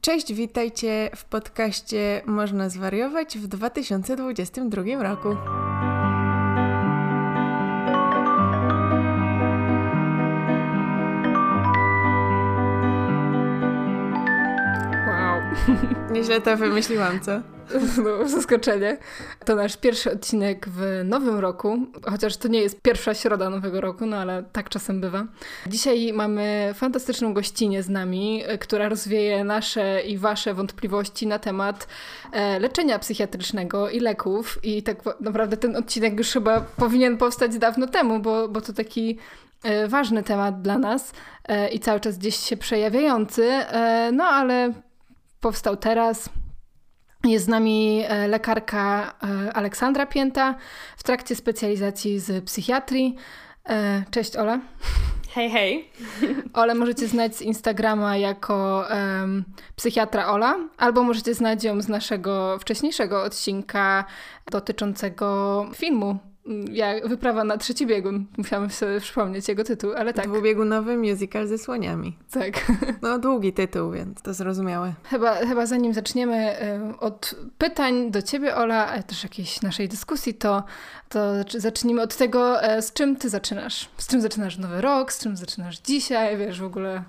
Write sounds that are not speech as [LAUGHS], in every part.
Cześć, witajcie w podcaście Można zwariować w 2022 roku. Wow. Nieźle to wymyśliłam, co? [LAUGHS] No, zaskoczenie. To nasz pierwszy odcinek w nowym roku, chociaż to nie jest pierwsza środa nowego roku, no ale tak czasem bywa. Dzisiaj mamy fantastyczną gościnę z nami, która rozwieje nasze i wasze wątpliwości na temat e, leczenia psychiatrycznego i leków. I tak naprawdę ten odcinek już chyba powinien powstać dawno temu, bo, bo to taki e, ważny temat dla nas e, i cały czas gdzieś się przejawiający, no ale powstał teraz. Jest z nami e, lekarka e, Aleksandra Pięta w trakcie specjalizacji z psychiatrii. E, cześć Ola. Hej, hej. Ole możecie znać z Instagrama jako um, psychiatra Ola, albo możecie znać ją z naszego wcześniejszego odcinka dotyczącego filmu ja, wyprawa na trzeci biegun. Musiałam sobie przypomnieć jego tytuł, ale tak. Dwubiegunowy musical ze słoniami. Tak. No długi tytuł, więc to zrozumiałe. Chyba, chyba zanim zaczniemy od pytań do ciebie, Ola, ale też jakiejś naszej dyskusji, to, to zacznijmy od tego, e, z czym ty zaczynasz. Z czym zaczynasz nowy rok, z czym zaczynasz dzisiaj, wiesz, w ogóle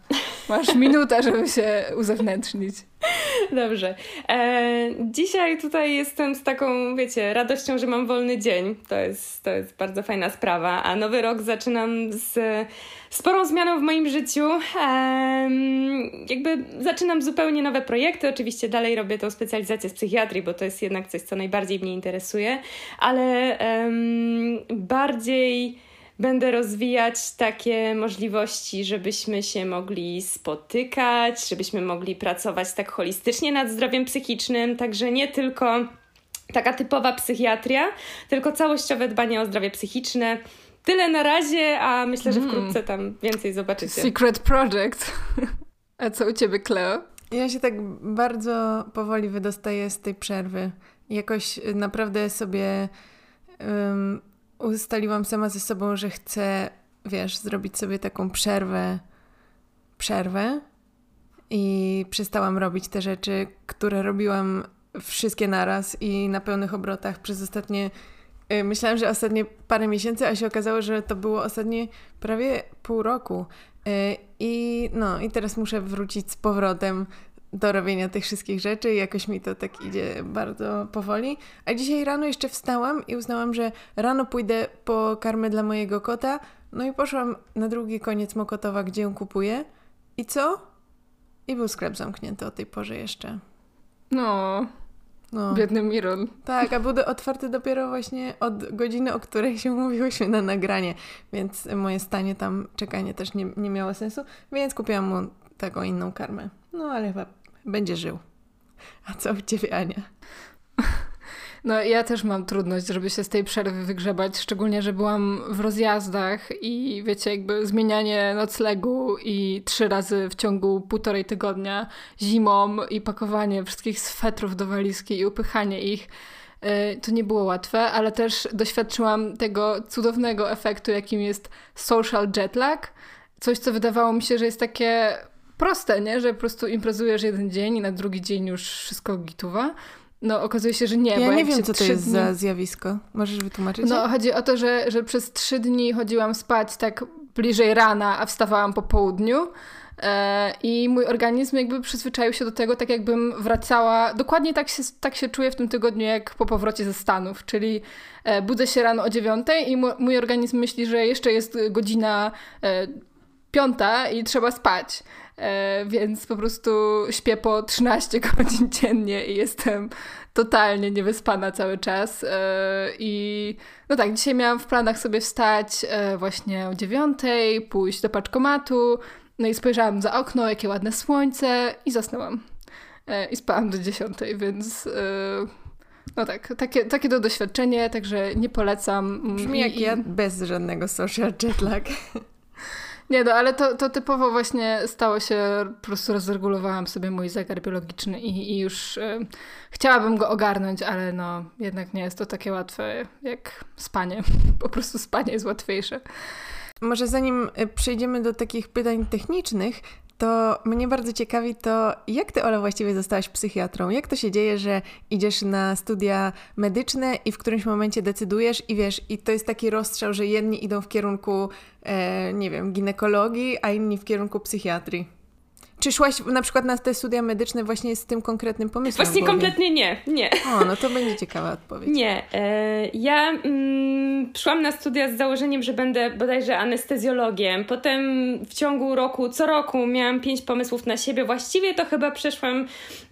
masz minutę, żeby się uzewnętrznić. [LAUGHS] Dobrze. E, dzisiaj tutaj jestem z taką, wiecie, radością, że mam wolny dzień. To jest, to jest bardzo fajna sprawa. A nowy rok zaczynam z sporą zmianą w moim życiu. E, jakby zaczynam zupełnie nowe projekty. Oczywiście dalej robię tą specjalizację z psychiatrii, bo to jest jednak coś, co najbardziej mnie interesuje, ale bardziej będę rozwijać takie możliwości, żebyśmy się mogli spotykać, żebyśmy mogli pracować tak holistycznie nad zdrowiem psychicznym, także nie tylko taka typowa psychiatria, tylko całościowe dbanie o zdrowie psychiczne. Tyle na razie, a myślę, że mm. wkrótce tam więcej zobaczycie. Secret Project. [LAUGHS] A co u ciebie, Cleo? Ja się tak bardzo powoli wydostaję z tej przerwy. Jakoś naprawdę sobie um, ustaliłam sama ze sobą, że chcę, wiesz, zrobić sobie taką przerwę, przerwę i przestałam robić te rzeczy, które robiłam wszystkie naraz i na pełnych obrotach przez ostatnie y, Myślałam, że ostatnie parę miesięcy, a się okazało, że to było ostatnie prawie pół roku. Y, I no, i teraz muszę wrócić z powrotem do robienia tych wszystkich rzeczy i jakoś mi to tak idzie bardzo powoli. A dzisiaj rano jeszcze wstałam i uznałam, że rano pójdę po karmę dla mojego kota. No i poszłam na drugi koniec Mokotowa, gdzie ją kupuję. I co? I był sklep zamknięty o tej porze jeszcze. No, no. biedny Miron. Tak, a był otwarty dopiero właśnie od godziny, o której się mówiłyśmy na nagranie, więc moje stanie tam, czekanie też nie, nie miało sensu, więc kupiłam mu taką inną karmę. No ale chyba będzie żył. A co u ciebie, Ania? [LAUGHS] No ja też mam trudność, żeby się z tej przerwy wygrzebać, szczególnie, że byłam w rozjazdach i wiecie, jakby zmienianie noclegu i trzy razy w ciągu półtorej tygodnia zimą i pakowanie wszystkich swetrów do walizki i upychanie ich. Y, to nie było łatwe, ale też doświadczyłam tego cudownego efektu, jakim jest social jetlag. Coś, co wydawało mi się, że jest takie proste, nie? Że po prostu imprezujesz jeden dzień i na drugi dzień już wszystko gituwa. No okazuje się, że nie. Ja nie wiem, co to jest dni... za zjawisko. Możesz wytłumaczyć? No chodzi o to, że, że przez trzy dni chodziłam spać tak bliżej rana, a wstawałam po południu. E, I mój organizm jakby przyzwyczaił się do tego, tak jakbym wracała. Dokładnie tak się, tak się czuję w tym tygodniu, jak po powrocie ze Stanów. Czyli e, budzę się rano o dziewiątej i mój organizm myśli, że jeszcze jest godzina e, piąta i trzeba spać. E, więc po prostu śpię po 13 [LAUGHS] godzin dziennie i jestem totalnie niewyspana cały czas. E, I no tak, dzisiaj miałam w planach sobie wstać e, właśnie o dziewiątej, pójść do paczkomatu, no i spojrzałam za okno, jakie ładne słońce i zasnęłam. I spałam do dziesiątej, więc no tak, takie, takie to doświadczenie, także nie polecam. Brzmi jak I, ja bez żadnego social jetlag. Nie no, ale to, to typowo właśnie stało się, po prostu rozregulowałam sobie mój zegar biologiczny i, i już y, chciałabym go ogarnąć, ale no jednak nie jest to takie łatwe jak spanie. [LAUGHS] Po prostu spanie jest łatwiejsze. Może zanim y, przejdziemy do takich pytań technicznych, to mnie bardzo ciekawi to, jak ty, Ola, właściwie zostałaś psychiatrą? Jak to się dzieje, że idziesz na studia medyczne i w którymś momencie decydujesz i wiesz, i to jest taki rozstrzał, że jedni idą w kierunku, e, nie wiem, ginekologii, a inni w kierunku psychiatrii? Czy szłaś na przykład na te studia medyczne właśnie z tym konkretnym pomysłem? Właśnie kompletnie nie, nie. O, no to będzie ciekawa odpowiedź. Nie. E, ja mm, szłam na studia z założeniem, że będę bodajże anestezjologiem. Potem w ciągu roku, co roku miałam pięć pomysłów na siebie. Właściwie to chyba przeszłam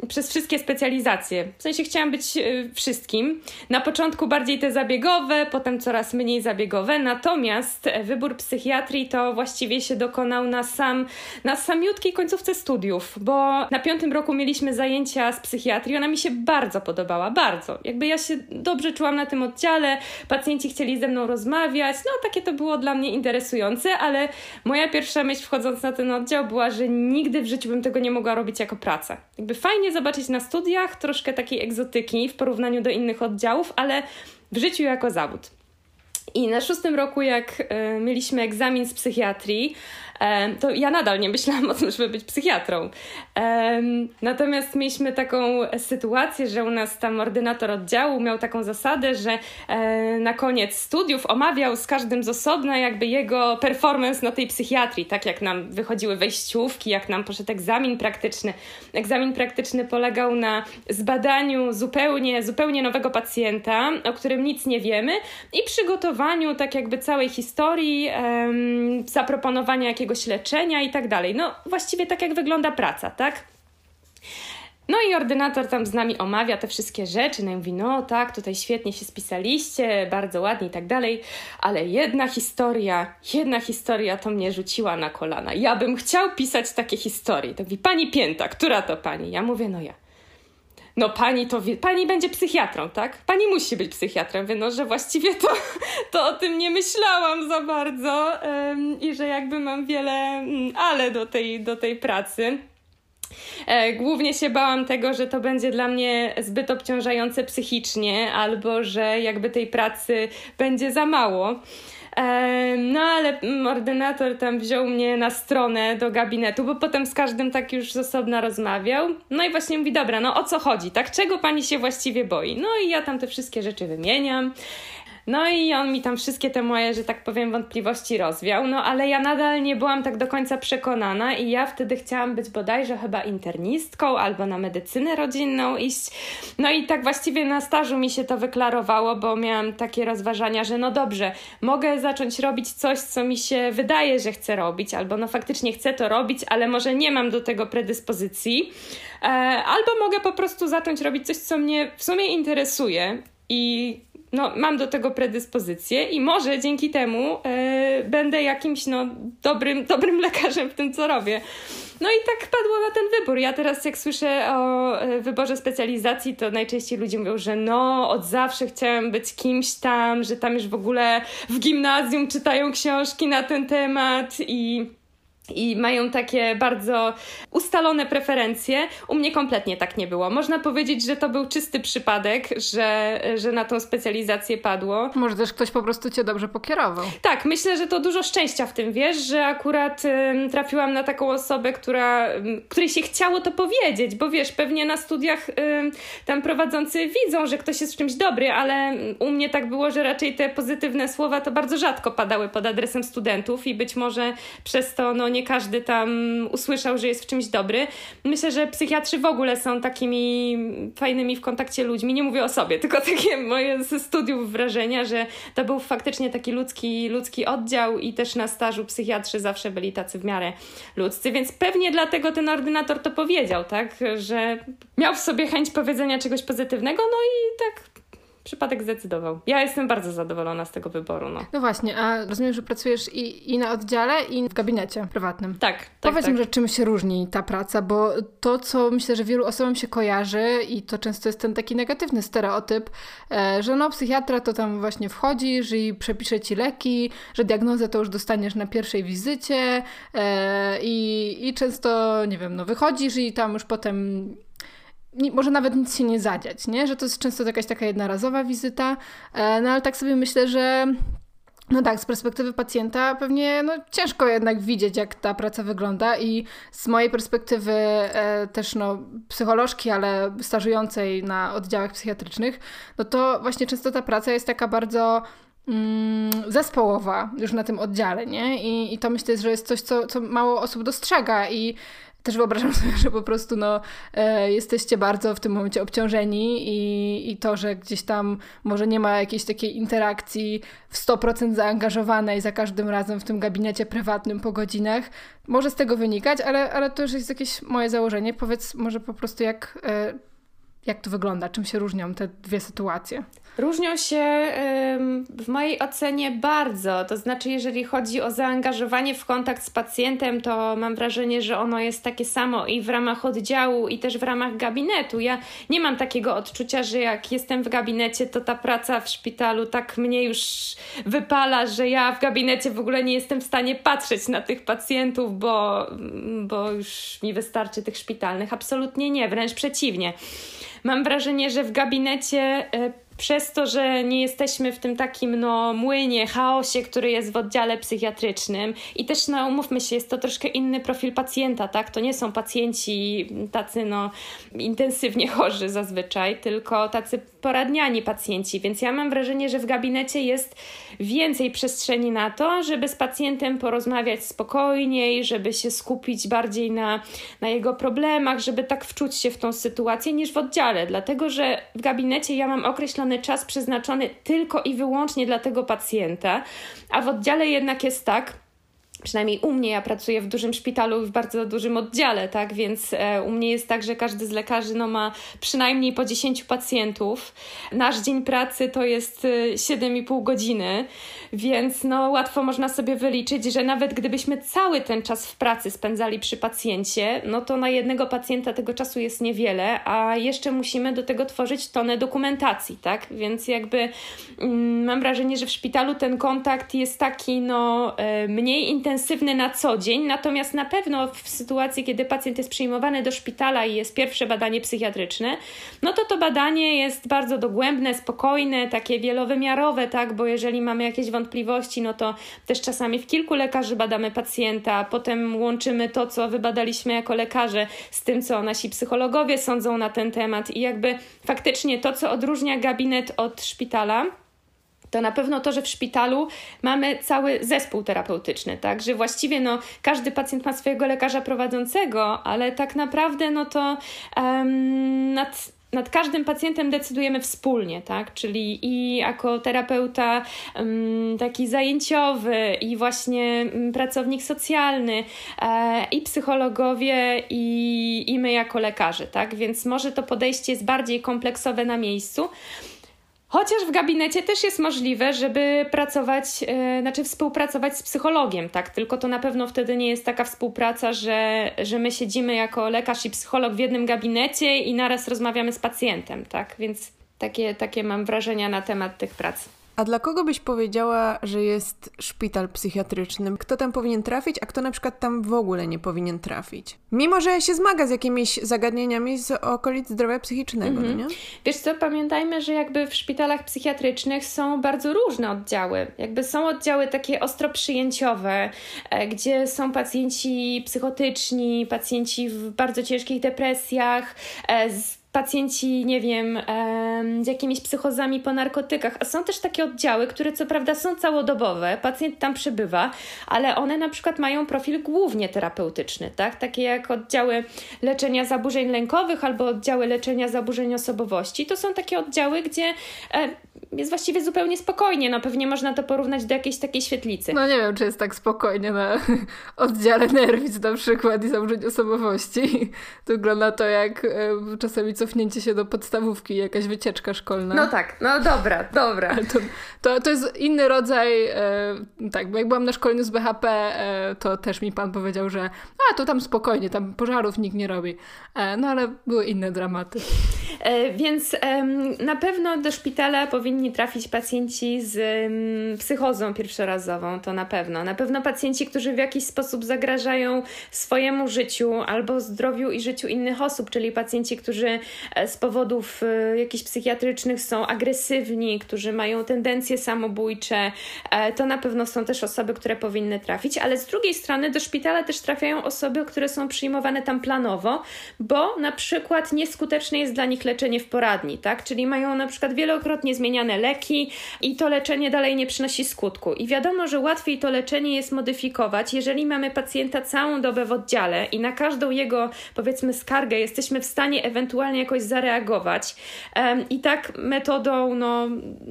przez wszystkie specjalizacje. W sensie chciałam być e, wszystkim. Na początku bardziej te zabiegowe, potem coraz mniej zabiegowe. Natomiast e, wybór psychiatrii to właściwie się dokonał na sam, na samiutkiej końcówce studiów, bo na piątym roku mieliśmy zajęcia z psychiatrii. Ona mi się bardzo podobała, bardzo. Jakby ja się dobrze czułam na tym oddziale, pacjenci chcieli ze mną rozmawiać. No, takie to było dla mnie interesujące, ale moja pierwsza myśl wchodząc na ten oddział była, że nigdy w życiu bym tego nie mogła robić jako pracę. Jakby fajnie zobaczyć na studiach troszkę takiej egzotyki w porównaniu do innych oddziałów, ale w życiu jako zawód. I na szóstym roku, jak y, mieliśmy egzamin z psychiatrii, to ja nadal nie myślałam o tym, żeby być psychiatrą. Natomiast mieliśmy taką sytuację, że u nas tam ordynator oddziału miał taką zasadę, że e, na koniec studiów omawiał z każdym z osobna jakby jego performance na tej psychiatrii, tak jak nam wychodziły wejściówki, jak nam poszedł egzamin praktyczny. Egzamin praktyczny polegał na zbadaniu zupełnie, zupełnie nowego pacjenta, o którym nic nie wiemy i przygotowaniu tak jakby całej historii, zaproponowania jakiegoś jakiegoś leczenia i tak dalej. No właściwie tak jak wygląda praca, tak? No i ordynator tam z nami omawia te wszystkie rzeczy, no i mówi, no tak, tutaj świetnie się spisaliście, bardzo ładnie i tak dalej, ale jedna historia, jedna historia to mnie rzuciła na kolana. Ja bym chciał pisać takie historie. To mówi, pani Pięta, która to pani? Ja mówię, no ja no pani to wie, pani będzie psychiatrą, tak? Pani musi być psychiatrą. Wie, no, że właściwie to, [LAUGHS] to o tym nie myślałam za bardzo um, i że jakby mam wiele um, ale do tej, do tej pracy. E, głównie się bałam tego, że to będzie dla mnie zbyt obciążające psychicznie, albo że jakby tej pracy będzie za mało. No ale ordynator tam wziął mnie na stronę do gabinetu, bo potem z każdym tak już z osobna rozmawiał. No i właśnie mówi, dobra, no o co chodzi, tak? Czego pani się właściwie boi? No i ja tam te wszystkie rzeczy wymieniam. No i on mi tam wszystkie te moje, że tak powiem, wątpliwości rozwiał, no ale ja nadal nie byłam tak do końca przekonana i ja wtedy chciałam być bodajże chyba internistką albo na medycynę rodzinną iść. No i tak właściwie na stażu mi się to wyklarowało, bo miałam takie rozważania, że no dobrze, mogę zacząć robić coś, co mi się wydaje, że chcę robić, albo no faktycznie chcę to robić, ale może nie mam do tego predyspozycji. E, albo mogę po prostu zacząć robić coś, co mnie w sumie interesuje i no, mam do tego predyspozycję i może dzięki temu e, będę jakimś no, dobrym, dobrym [LAUGHS] lekarzem w tym, co robię. No i tak padło na ten wybór. Ja teraz, jak słyszę o e, wyborze specjalizacji, to najczęściej ludzie mówią, że no, od zawsze chciałem być kimś tam, że tam już w ogóle w gimnazjum czytają książki na ten temat i i mają takie bardzo ustalone preferencje. U mnie kompletnie tak nie było. Można powiedzieć, że to był czysty przypadek, że, że na tą specjalizację padło. Może też ktoś po prostu cię dobrze pokierował. Tak, myślę, że to dużo szczęścia w tym, wiesz, że akurat trafiłam na taką osobę, która, której się chciało to powiedzieć, bo wiesz, pewnie na studiach tam prowadzący widzą, że ktoś jest w czymś dobry, ale u mnie tak było, że raczej te pozytywne słowa to bardzo rzadko padały pod adresem studentów i być może przez to no, nie nie każdy tam usłyszał, że jest w czymś dobry. Myślę, że psychiatrzy w ogóle są takimi fajnymi w kontakcie ludźmi. Nie mówię o sobie, tylko [LAUGHS] takie moje ze studiów wrażenia, że to był faktycznie taki ludzki, ludzki oddział i też na stażu psychiatrzy zawsze byli tacy w miarę ludzcy, więc pewnie dlatego ten ordynator to powiedział, tak, że miał w sobie chęć powiedzenia czegoś pozytywnego, no i tak przypadek zdecydował. Ja jestem bardzo zadowolona z tego wyboru. No, no właśnie, a rozumiem, że pracujesz i, i na oddziale, i w gabinecie prywatnym. Tak, tak Powiedz tak. mi, że czym się różni ta praca, bo to, co myślę, że wielu osobom się kojarzy i to często jest ten taki negatywny stereotyp, e, że no psychiatra to tam właśnie wchodzisz i przepisze ci leki, że diagnozę to już dostaniesz na pierwszej wizycie e, i, i często, nie wiem, no wychodzisz i tam już potem nie, może nawet nic się nie zadziać, nie? Że to jest często jakaś taka jednorazowa wizyta, e, no ale tak sobie myślę, że No tak, z perspektywy pacjenta pewnie no, ciężko jednak widzieć, jak ta praca wygląda i z mojej perspektywy e, też no, psycholożki, ale stażującej na oddziałach psychiatrycznych, no to właśnie często ta praca jest taka bardzo mm, zespołowa już na tym oddziale, nie? I, I to myślę, że jest coś, co, co mało osób dostrzega i też wyobrażam [LAUGHS] sobie, że po prostu no, e, jesteście bardzo w tym momencie obciążeni i, i to, że gdzieś tam może nie ma jakiejś takiej interakcji w 100% zaangażowanej za każdym razem w tym gabinecie prywatnym po godzinach, może z tego wynikać, ale, ale to już jest jakieś moje założenie. Powiedz może po prostu jak, e, jak to wygląda, czym się różnią te dwie sytuacje. Różnią się w mojej ocenie bardzo. To znaczy, jeżeli chodzi o zaangażowanie w kontakt z pacjentem, to mam wrażenie, że ono jest takie samo i w ramach oddziału, i też w ramach gabinetu. Ja nie mam takiego odczucia, że jak jestem w gabinecie, to ta praca w szpitalu tak mnie już wypala, że ja w gabinecie w ogóle nie jestem w stanie patrzeć na tych pacjentów, bo, bo już mi wystarczy tych szpitalnych. Absolutnie nie, wręcz przeciwnie. Mam wrażenie, że w gabinecie e, przez to, że nie jesteśmy w tym takim no, młynie, chaosie, który jest w oddziale psychiatrycznym. I też no, umówmy się, jest to troszkę inny profil pacjenta, tak? To nie są pacjenci tacy no, intensywnie [LAUGHS] chorzy zazwyczaj, tylko tacy poradniani pacjenci, więc ja mam wrażenie, że w gabinecie jest więcej przestrzeni na to, żeby z pacjentem porozmawiać spokojniej, żeby się skupić bardziej na, na jego problemach, żeby tak wczuć się w tą sytuację niż w oddziale, dlatego że w gabinecie ja mam czas przeznaczony tylko i wyłącznie dla tego pacjenta, a w oddziale jednak jest tak, przynajmniej u mnie, ja pracuję w dużym szpitalu w bardzo dużym oddziale, tak, więc e, u mnie jest tak, że każdy z lekarzy no, ma przynajmniej po 10 pacjentów. Nasz dzień pracy to jest 7,5 e, godziny, więc no, łatwo można sobie wyliczyć, że nawet gdybyśmy cały ten czas w pracy spędzali przy pacjencie, no to na jednego pacjenta tego czasu jest niewiele, a jeszcze musimy do tego tworzyć tonę dokumentacji, tak, więc jakby mm, mam wrażenie, że w szpitalu ten kontakt jest taki no, e, mniej intensywny, intensywny na co dzień, natomiast na pewno w sytuacji, kiedy pacjent jest przyjmowany do szpitala i jest pierwsze badanie psychiatryczne, no to to badanie jest bardzo dogłębne, spokojne, takie wielowymiarowe, tak, bo jeżeli mamy jakieś wątpliwości, no to też czasami w kilku lekarzy badamy pacjenta, potem łączymy to, co wybadaliśmy jako lekarze z tym, co nasi psychologowie sądzą na ten temat. I jakby faktycznie to, co odróżnia gabinet od szpitala, to na pewno to, że w szpitalu mamy cały zespół terapeutyczny, tak, że właściwie no, każdy pacjent ma swojego lekarza prowadzącego, ale tak naprawdę no to um, nad nad każdym pacjentem decydujemy wspólnie, tak? Czyli i jako terapeuta taki zajęciowy, i właśnie um, pracownik socjalny, e, i psychologowie, i, i my jako lekarze, tak? Więc może to podejście jest bardziej kompleksowe na miejscu. Chociaż w gabinecie też jest możliwe, żeby pracować, yy, znaczy współpracować z psychologiem, tak? Tylko to na pewno wtedy nie jest taka współpraca, że, że my siedzimy jako lekarz i psycholog w jednym gabinecie i naraz rozmawiamy z pacjentem, tak? Więc takie, takie mam wrażenia na temat tych prac. A dla kogo byś powiedziała, że jest szpital psychiatryczny? Kto tam powinien trafić, a kto na przykład tam w ogóle nie powinien trafić? Mimo, że się zmaga z jakimiś zagadnieniami z okolic zdrowia psychicznego, mm -hmm. nie? Wiesz co, pamiętajmy, że jakby w szpitalach psychiatrycznych są bardzo różne oddziały. Jakby są oddziały takie ostro przyjęciowe, e, gdzie są pacjenci psychotyczni, pacjenci w bardzo ciężkich depresjach, e, z pacjenci, nie wiem, z jakimiś psychozami po narkotykach, a są też takie oddziały, które co prawda są całodobowe, pacjent tam przybywa, ale one na przykład mają profil głównie terapeutyczny, tak? Takie jak oddziały leczenia zaburzeń lękowych albo oddziały leczenia zaburzeń osobowości. To są takie oddziały, gdzie jest właściwie zupełnie spokojnie. No pewnie można to porównać do jakiejś takiej świetlicy. No nie wiem, czy jest tak spokojnie na [LAUGHS] oddziale nerwic na przykład i zaburzeń osobowości. [LAUGHS] To wygląda to jak czasami cofnięcie się do podstawówki, jakaś wycieczka szkolna. No tak, no dobra, dobra. To, to, to jest inny rodzaj, e, tak, bo jak byłam na szkoleniu z BHP, e, to też mi pan powiedział, że a, to tam spokojnie, tam pożarów nikt nie robi. E, no ale były inne dramaty. E, więc na pewno do szpitala powinni trafić pacjenci z psychozą pierwszorazową, to na pewno. Na pewno pacjenci, którzy w jakiś sposób zagrażają swojemu życiu albo zdrowiu i życiu innych osób, czyli pacjenci, którzy e, z powodów e, jakichś psychiatrycznych są agresywni, którzy mają tendencje samobójcze, to na pewno są też osoby, które powinny trafić, ale z drugiej strony do szpitala też trafiają osoby, które są przyjmowane tam planowo, bo na przykład nieskuteczne jest dla nich leczenie w poradni, tak? Czyli mają na przykład wielokrotnie zmieniane leki i to leczenie dalej nie przynosi skutku. I wiadomo, że łatwiej to leczenie jest modyfikować, jeżeli mamy pacjenta całą dobę w oddziale i na każdą jego, powiedzmy, skargę jesteśmy w stanie ewentualnie jakoś zareagować. I tak metodą, no,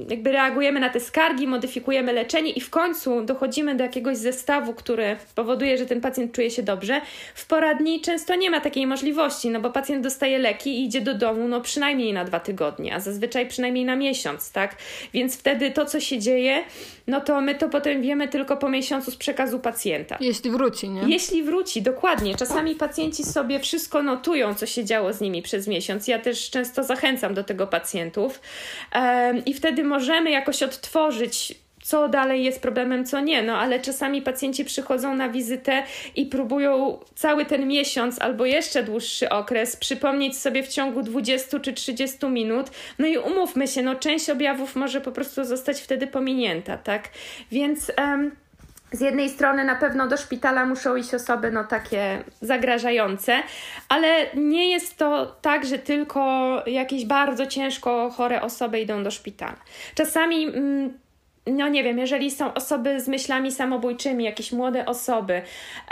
jakby reagujemy na te skargi, modyfikujemy leczenie i w końcu dochodzimy do jakiegoś zestawu, który powoduje, że ten pacjent czuje się dobrze. W poradni często nie ma takiej możliwości, no bo pacjent dostaje leki i idzie do domu no przynajmniej na dwa tygodnie, a zazwyczaj przynajmniej na miesiąc, tak? Więc wtedy to, co się dzieje, no to my to potem wiemy tylko po miesiącu z przekazu pacjenta. Jeśli wróci, nie? Jeśli wróci, dokładnie. Czasami pacjenci sobie wszystko notują, co się działo z nimi przez miesiąc. Ja też często zachęcam do tego pacjentów. I wtedy możemy jakoś odtworzyć co dalej jest problemem, co nie. No ale czasami pacjenci przychodzą na wizytę i próbują cały ten miesiąc albo jeszcze dłuższy okres przypomnieć sobie w ciągu 20 czy 30 minut. No i umówmy się, no część objawów może po prostu zostać wtedy pominięta, tak? Więc. Um, z jednej strony na pewno do szpitala muszą iść osoby no takie zagrażające, ale nie jest to tak, że tylko jakieś bardzo ciężko chore osoby idą do szpitala. Czasami mm, no nie wiem, jeżeli są osoby z myślami samobójczymi, jakieś młode osoby,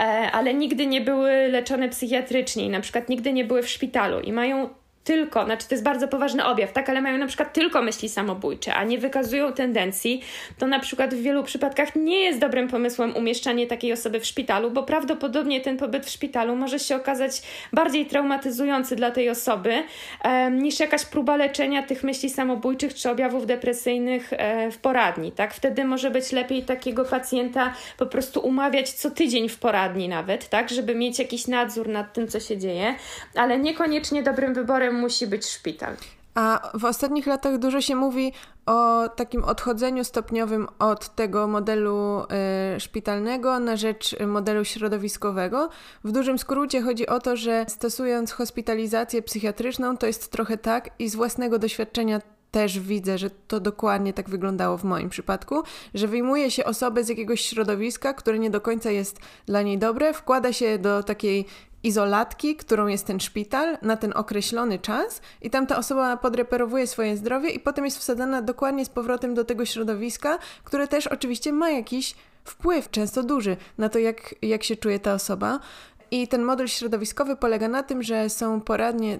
e, ale nigdy nie były leczone psychiatrycznie, na przykład nigdy nie były w szpitalu i mają tylko, znaczy to jest bardzo poważny objaw, tak, ale mają na przykład tylko myśli samobójcze, a nie wykazują tendencji, to na przykład w wielu przypadkach nie jest dobrym pomysłem umieszczanie takiej osoby w szpitalu, bo prawdopodobnie ten pobyt w szpitalu może się okazać bardziej traumatyzujący dla tej osoby um, niż jakaś próba leczenia tych myśli samobójczych czy objawów depresyjnych e, w poradni, tak? Wtedy może być lepiej takiego pacjenta po prostu umawiać co tydzień w poradni nawet, tak, żeby mieć jakiś nadzór nad tym, co się dzieje, ale niekoniecznie dobrym wyborem musi być szpital. A w ostatnich latach dużo się mówi o takim odchodzeniu stopniowym od tego modelu y, szpitalnego na rzecz modelu środowiskowego. W dużym skrócie chodzi o to, że stosując hospitalizację psychiatryczną, to jest trochę tak i z własnego doświadczenia też widzę, że to dokładnie tak wyglądało w moim przypadku, że wyjmuje się osobę z jakiegoś środowiska, które nie do końca jest dla niej dobre, wkłada się do takiej izolatki, którą jest ten szpital na ten określony czas i tam ta osoba podreperowuje swoje zdrowie i potem jest wsadzana dokładnie z powrotem do tego środowiska, które też oczywiście ma jakiś wpływ, często duży, na to, jak, jak się czuje ta osoba. I ten model środowiskowy polega na tym, że są poradnie e,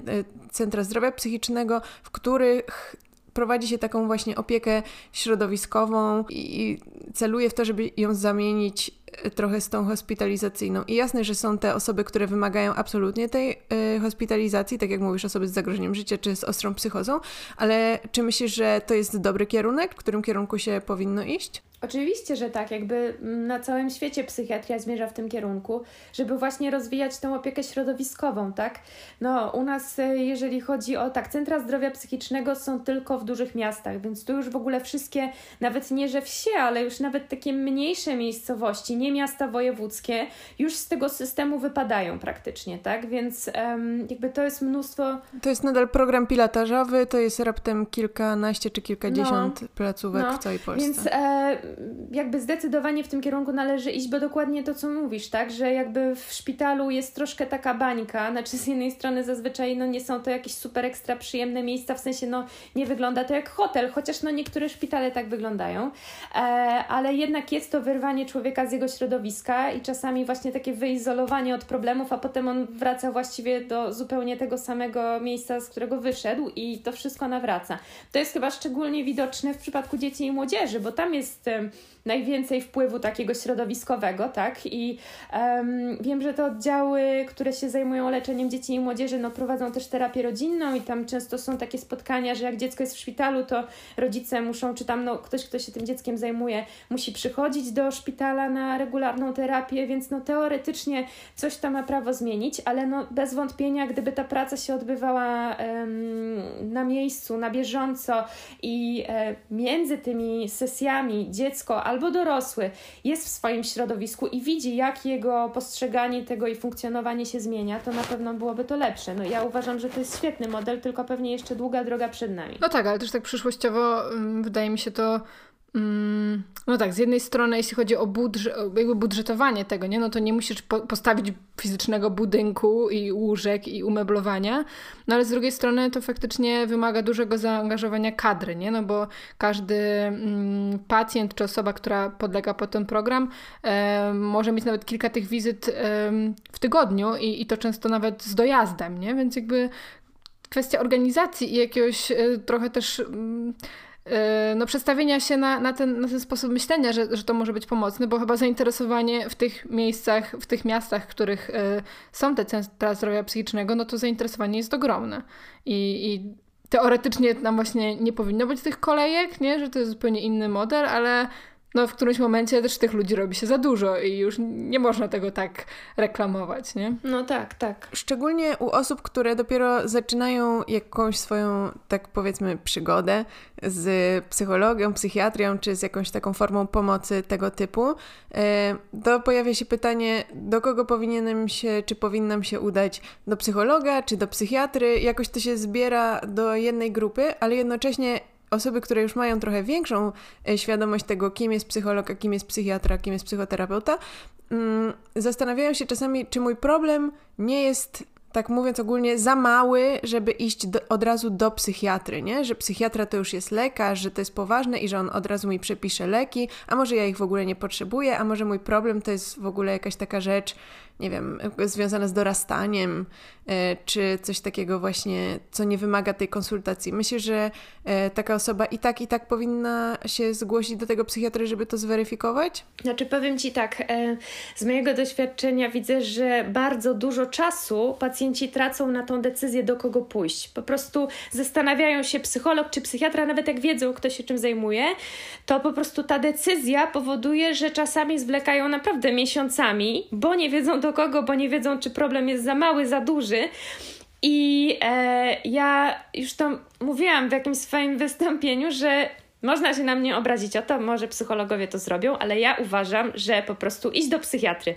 centra zdrowia psychicznego, w których prowadzi się taką właśnie opiekę środowiskową i celuje w to, żeby ją zamienić e, trochę z tą hospitalizacyjną. I jasne, że są te osoby, które wymagają absolutnie tej y, hospitalizacji, tak jak mówisz, osoby z zagrożeniem życia czy z ostrą psychozą, ale czy myślisz, że to jest dobry kierunek, w którym kierunku się powinno iść? Oczywiście, że tak. Jakby na całym świecie psychiatria zmierza w tym kierunku, żeby właśnie rozwijać tą opiekę środowiskową, tak? No, u nas, e, jeżeli chodzi o tak, centra zdrowia psychicznego są tylko w dużych miastach, więc tu już w ogóle wszystkie, nawet nie że wsie, ale już nawet takie mniejsze miejscowości, nie miasta wojewódzkie, już z tego systemu wypadają praktycznie, tak? Więc um, jakby to jest mnóstwo. To jest nadal program pilotażowy, to jest raptem kilkanaście czy kilkadziesiąt no, placówek no, w całej Polsce. Więc e, jakby zdecydowanie w tym kierunku należy iść, bo dokładnie to, co mówisz, tak, że jakby w szpitalu jest troszkę taka bańka, znaczy z jednej strony zazwyczaj no nie są to jakieś super ekstra przyjemne miejsca, w sensie no nie wygląda to jak hotel, chociaż no niektóre szpitale tak wyglądają, e, ale jednak jest to wyrwanie człowieka z jego środowiska i czasami właśnie takie wyizolowanie od problemów, a potem on wraca właściwie do zupełnie tego samego miejsca, z którego wyszedł i to wszystko nawraca. To jest chyba szczególnie widoczne w przypadku dzieci i młodzieży, bo tam jest um, najwięcej wpływu takiego środowiskowego, tak? I um, wiem, że te oddziały, które się zajmują leczeniem dzieci i młodzieży, no prowadzą też terapię rodzinną i tam często są takie spotkania, że jak dziecko jest w szpitalu, to rodzice muszą, czy tam no, ktoś, kto się tym dzieckiem zajmuje, musi przychodzić do szpitala na regularną terapię, więc no teoretycznie coś tam ma prawo zmienić, ale no bez wątpienia, gdyby ta praca się odbywała um, na miejscu, na bieżąco i e, między tymi sesjami dziecko albo dorosły jest w swoim środowisku i widzi, jak jego postrzeganie tego i funkcjonowanie się zmienia, to na pewno byłoby to lepsze. No ja uważam, że to jest świetny model, tylko pewnie jeszcze długa droga przed nami. No tak, ale też tak przyszłościowo wydaje mi się to no tak, z jednej strony, jeśli chodzi o jakby budżetowanie tego, nie, no to nie musisz po postawić fizycznego budynku i łóżek i umeblowania, no ale z drugiej strony to faktycznie wymaga dużego zaangażowania kadry, nie, no bo każdy mm, pacjent czy osoba, która podlega pod ten program, e, może mieć nawet kilka tych wizyt e, w tygodniu i, i to często nawet z dojazdem, nie, więc jakby kwestia organizacji i jakiegoś e, trochę też mm, no, przestawienia się na, na, ten, na ten sposób myślenia, że, że to może być pomocne, bo chyba zainteresowanie w tych miejscach, w tych miastach, w których y, są te centra zdrowia psychicznego, no to zainteresowanie jest ogromne. I, i teoretycznie tam właśnie nie powinno być tych kolejek, nie? że to jest zupełnie inny model, ale no w którymś momencie też tych ludzi robi się za dużo i już nie można tego tak reklamować, nie? No tak, tak. Szczególnie u osób, które dopiero zaczynają jakąś swoją, tak powiedzmy, przygodę z psychologią, psychiatrią, czy z jakąś taką formą pomocy tego typu, e, to pojawia się pytanie, do kogo powinienem się, czy powinnam się udać? Do psychologa, czy do psychiatry? Jakoś to się zbiera do jednej grupy, ale jednocześnie osoby, które już mają trochę większą e, świadomość tego, kim jest psycholog, a kim jest psychiatra, kim jest psychoterapeuta, mm, zastanawiają się czasami, czy mój problem nie jest tak mówiąc ogólnie, za mały, żeby iść do, od razu do psychiatry, nie? Że psychiatra to już jest lekarz, że to jest poważne i że on od razu mi przepisze leki, a może ja ich w ogóle nie potrzebuję, a może mój problem to jest w ogóle jakaś taka rzecz, nie wiem, związane z dorastaniem, czy coś takiego właśnie, co nie wymaga tej konsultacji. Myślę, że e, taka osoba i tak, i tak powinna się zgłosić do tego psychiatry, żeby to zweryfikować? Znaczy, powiem Ci tak, e, z mojego doświadczenia widzę, że bardzo dużo czasu pacjenci tracą na tą decyzję, do kogo pójść. Po prostu zastanawiają się psycholog czy psychiatra, nawet jak wiedzą, kto się czym zajmuje, to po prostu ta decyzja powoduje, że czasami zwlekają naprawdę miesiącami, bo nie wiedzą, do kogo, bo nie wiedzą, czy problem jest za mały, za duży. I e, ja już to mówiłam w jakimś swoim wystąpieniu, że można się na mnie obrazić o to, może psychologowie to zrobią, ale ja uważam, że po prostu iść do psychiatry.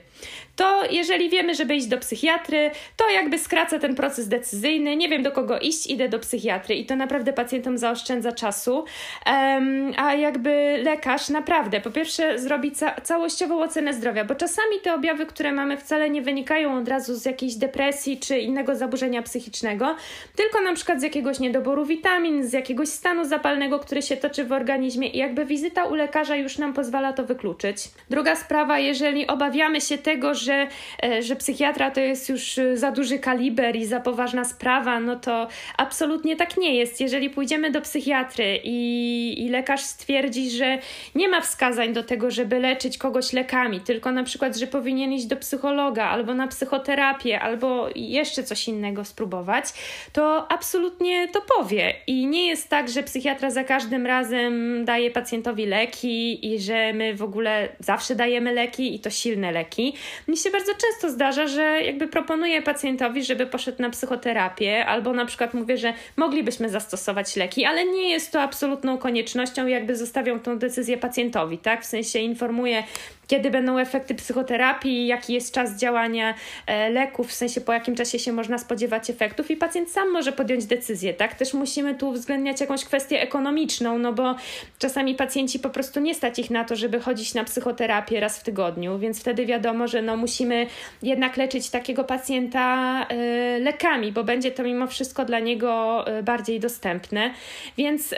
To jeżeli wiemy, żeby iść do psychiatry, to jakby skraca ten proces decyzyjny. Nie wiem do kogo iść, idę do psychiatry i to naprawdę pacjentom zaoszczędza czasu. Um, a jakby lekarz naprawdę, po pierwsze, zrobi ca całościową ocenę zdrowia, bo czasami te objawy, które mamy, wcale nie wynikają od razu z jakiejś depresji czy innego zaburzenia psychicznego, tylko na przykład z jakiegoś niedoboru witamin, z jakiegoś stanu zapalnego, który się toczy w organizmie i jakby wizyta u lekarza już nam pozwala to wykluczyć. Druga sprawa, jeżeli obawiamy się tego, że, e, że psychiatra to jest już e, za duży kaliber i za poważna sprawa, no to absolutnie tak nie jest. Jeżeli pójdziemy do psychiatry i, i lekarz stwierdzi, że nie ma wskazań do tego, żeby leczyć kogoś lekami, tylko na przykład, że powinien iść do psychologa albo na psychoterapię, albo jeszcze coś innego spróbować, to absolutnie to powie. I nie jest tak, że psychiatra za każdym razem daje pacjentowi leki i że my w ogóle zawsze dajemy leki i to silne leki. Mi się bardzo często zdarza, że jakby proponuję pacjentowi, żeby poszedł na psychoterapię, albo na przykład mówię, że moglibyśmy zastosować leki, ale nie jest to absolutną koniecznością, jakby zostawią tą decyzję pacjentowi, tak? W sensie informuję kiedy będą efekty psychoterapii, jaki jest czas działania e, leków, w sensie po jakim czasie się można spodziewać efektów i pacjent sam może podjąć decyzję, tak? Też musimy tu uwzględniać jakąś kwestię ekonomiczną, no bo czasami pacjenci po prostu nie stać ich na to, żeby chodzić na psychoterapię raz w tygodniu, więc wtedy wiadomo, że no musimy jednak leczyć takiego pacjenta y, lekami, bo będzie to mimo wszystko dla niego y, bardziej dostępne. Więc y,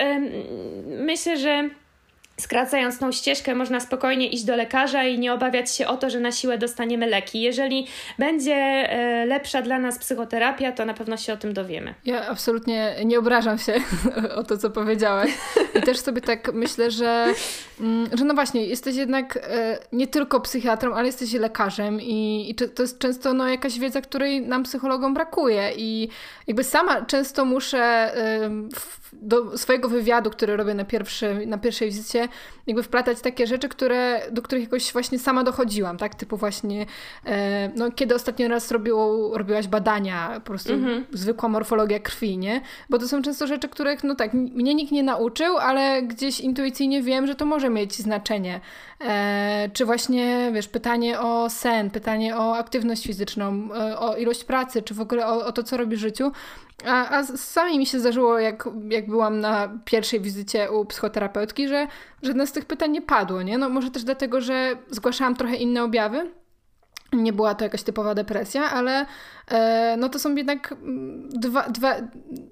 myślę, że skracając tą ścieżkę, można spokojnie iść do lekarza i nie obawiać się o to, że na siłę dostaniemy leki. Jeżeli będzie e, lepsza dla nas psychoterapia, to na pewno się o tym dowiemy. Ja absolutnie nie obrażam się [LAUGHS] o to, co powiedziałaś. I też sobie tak myślę, że, mm, że no właśnie, jesteś jednak e, nie tylko psychiatrą, ale jesteś lekarzem i, i to jest często no, jakaś wiedza, której nam psychologom brakuje. I jakby sama często muszę do swojego wywiadu, który robię na, pierwszy, na pierwszej wizycie, jakby wplatać takie rzeczy, które, do których jakoś właśnie sama dochodziłam, tak? Typu właśnie, e, no kiedy ostatni raz robiło, robiłaś badania, po prostu -hmm. zwykła morfologia krwi, nie? Bo to są często rzeczy, których, no tak, mnie nikt nie nauczył, ale gdzieś intuicyjnie wiem, że to może mieć znaczenie. E, czy właśnie, wiesz, pytanie o sen, pytanie o aktywność fizyczną, e, o ilość pracy, czy w ogóle o, o to, co robi w życiu. A, a sami mi się zdarzyło, jak, jak byłam na pierwszej wizycie u psychoterapeutki, że żadne z tych pytań nie padło, nie? No może też dlatego, że zgłaszałam trochę inne objawy. Nie była to jakaś typowa depresja, ale e, no to są jednak dwa, dwa,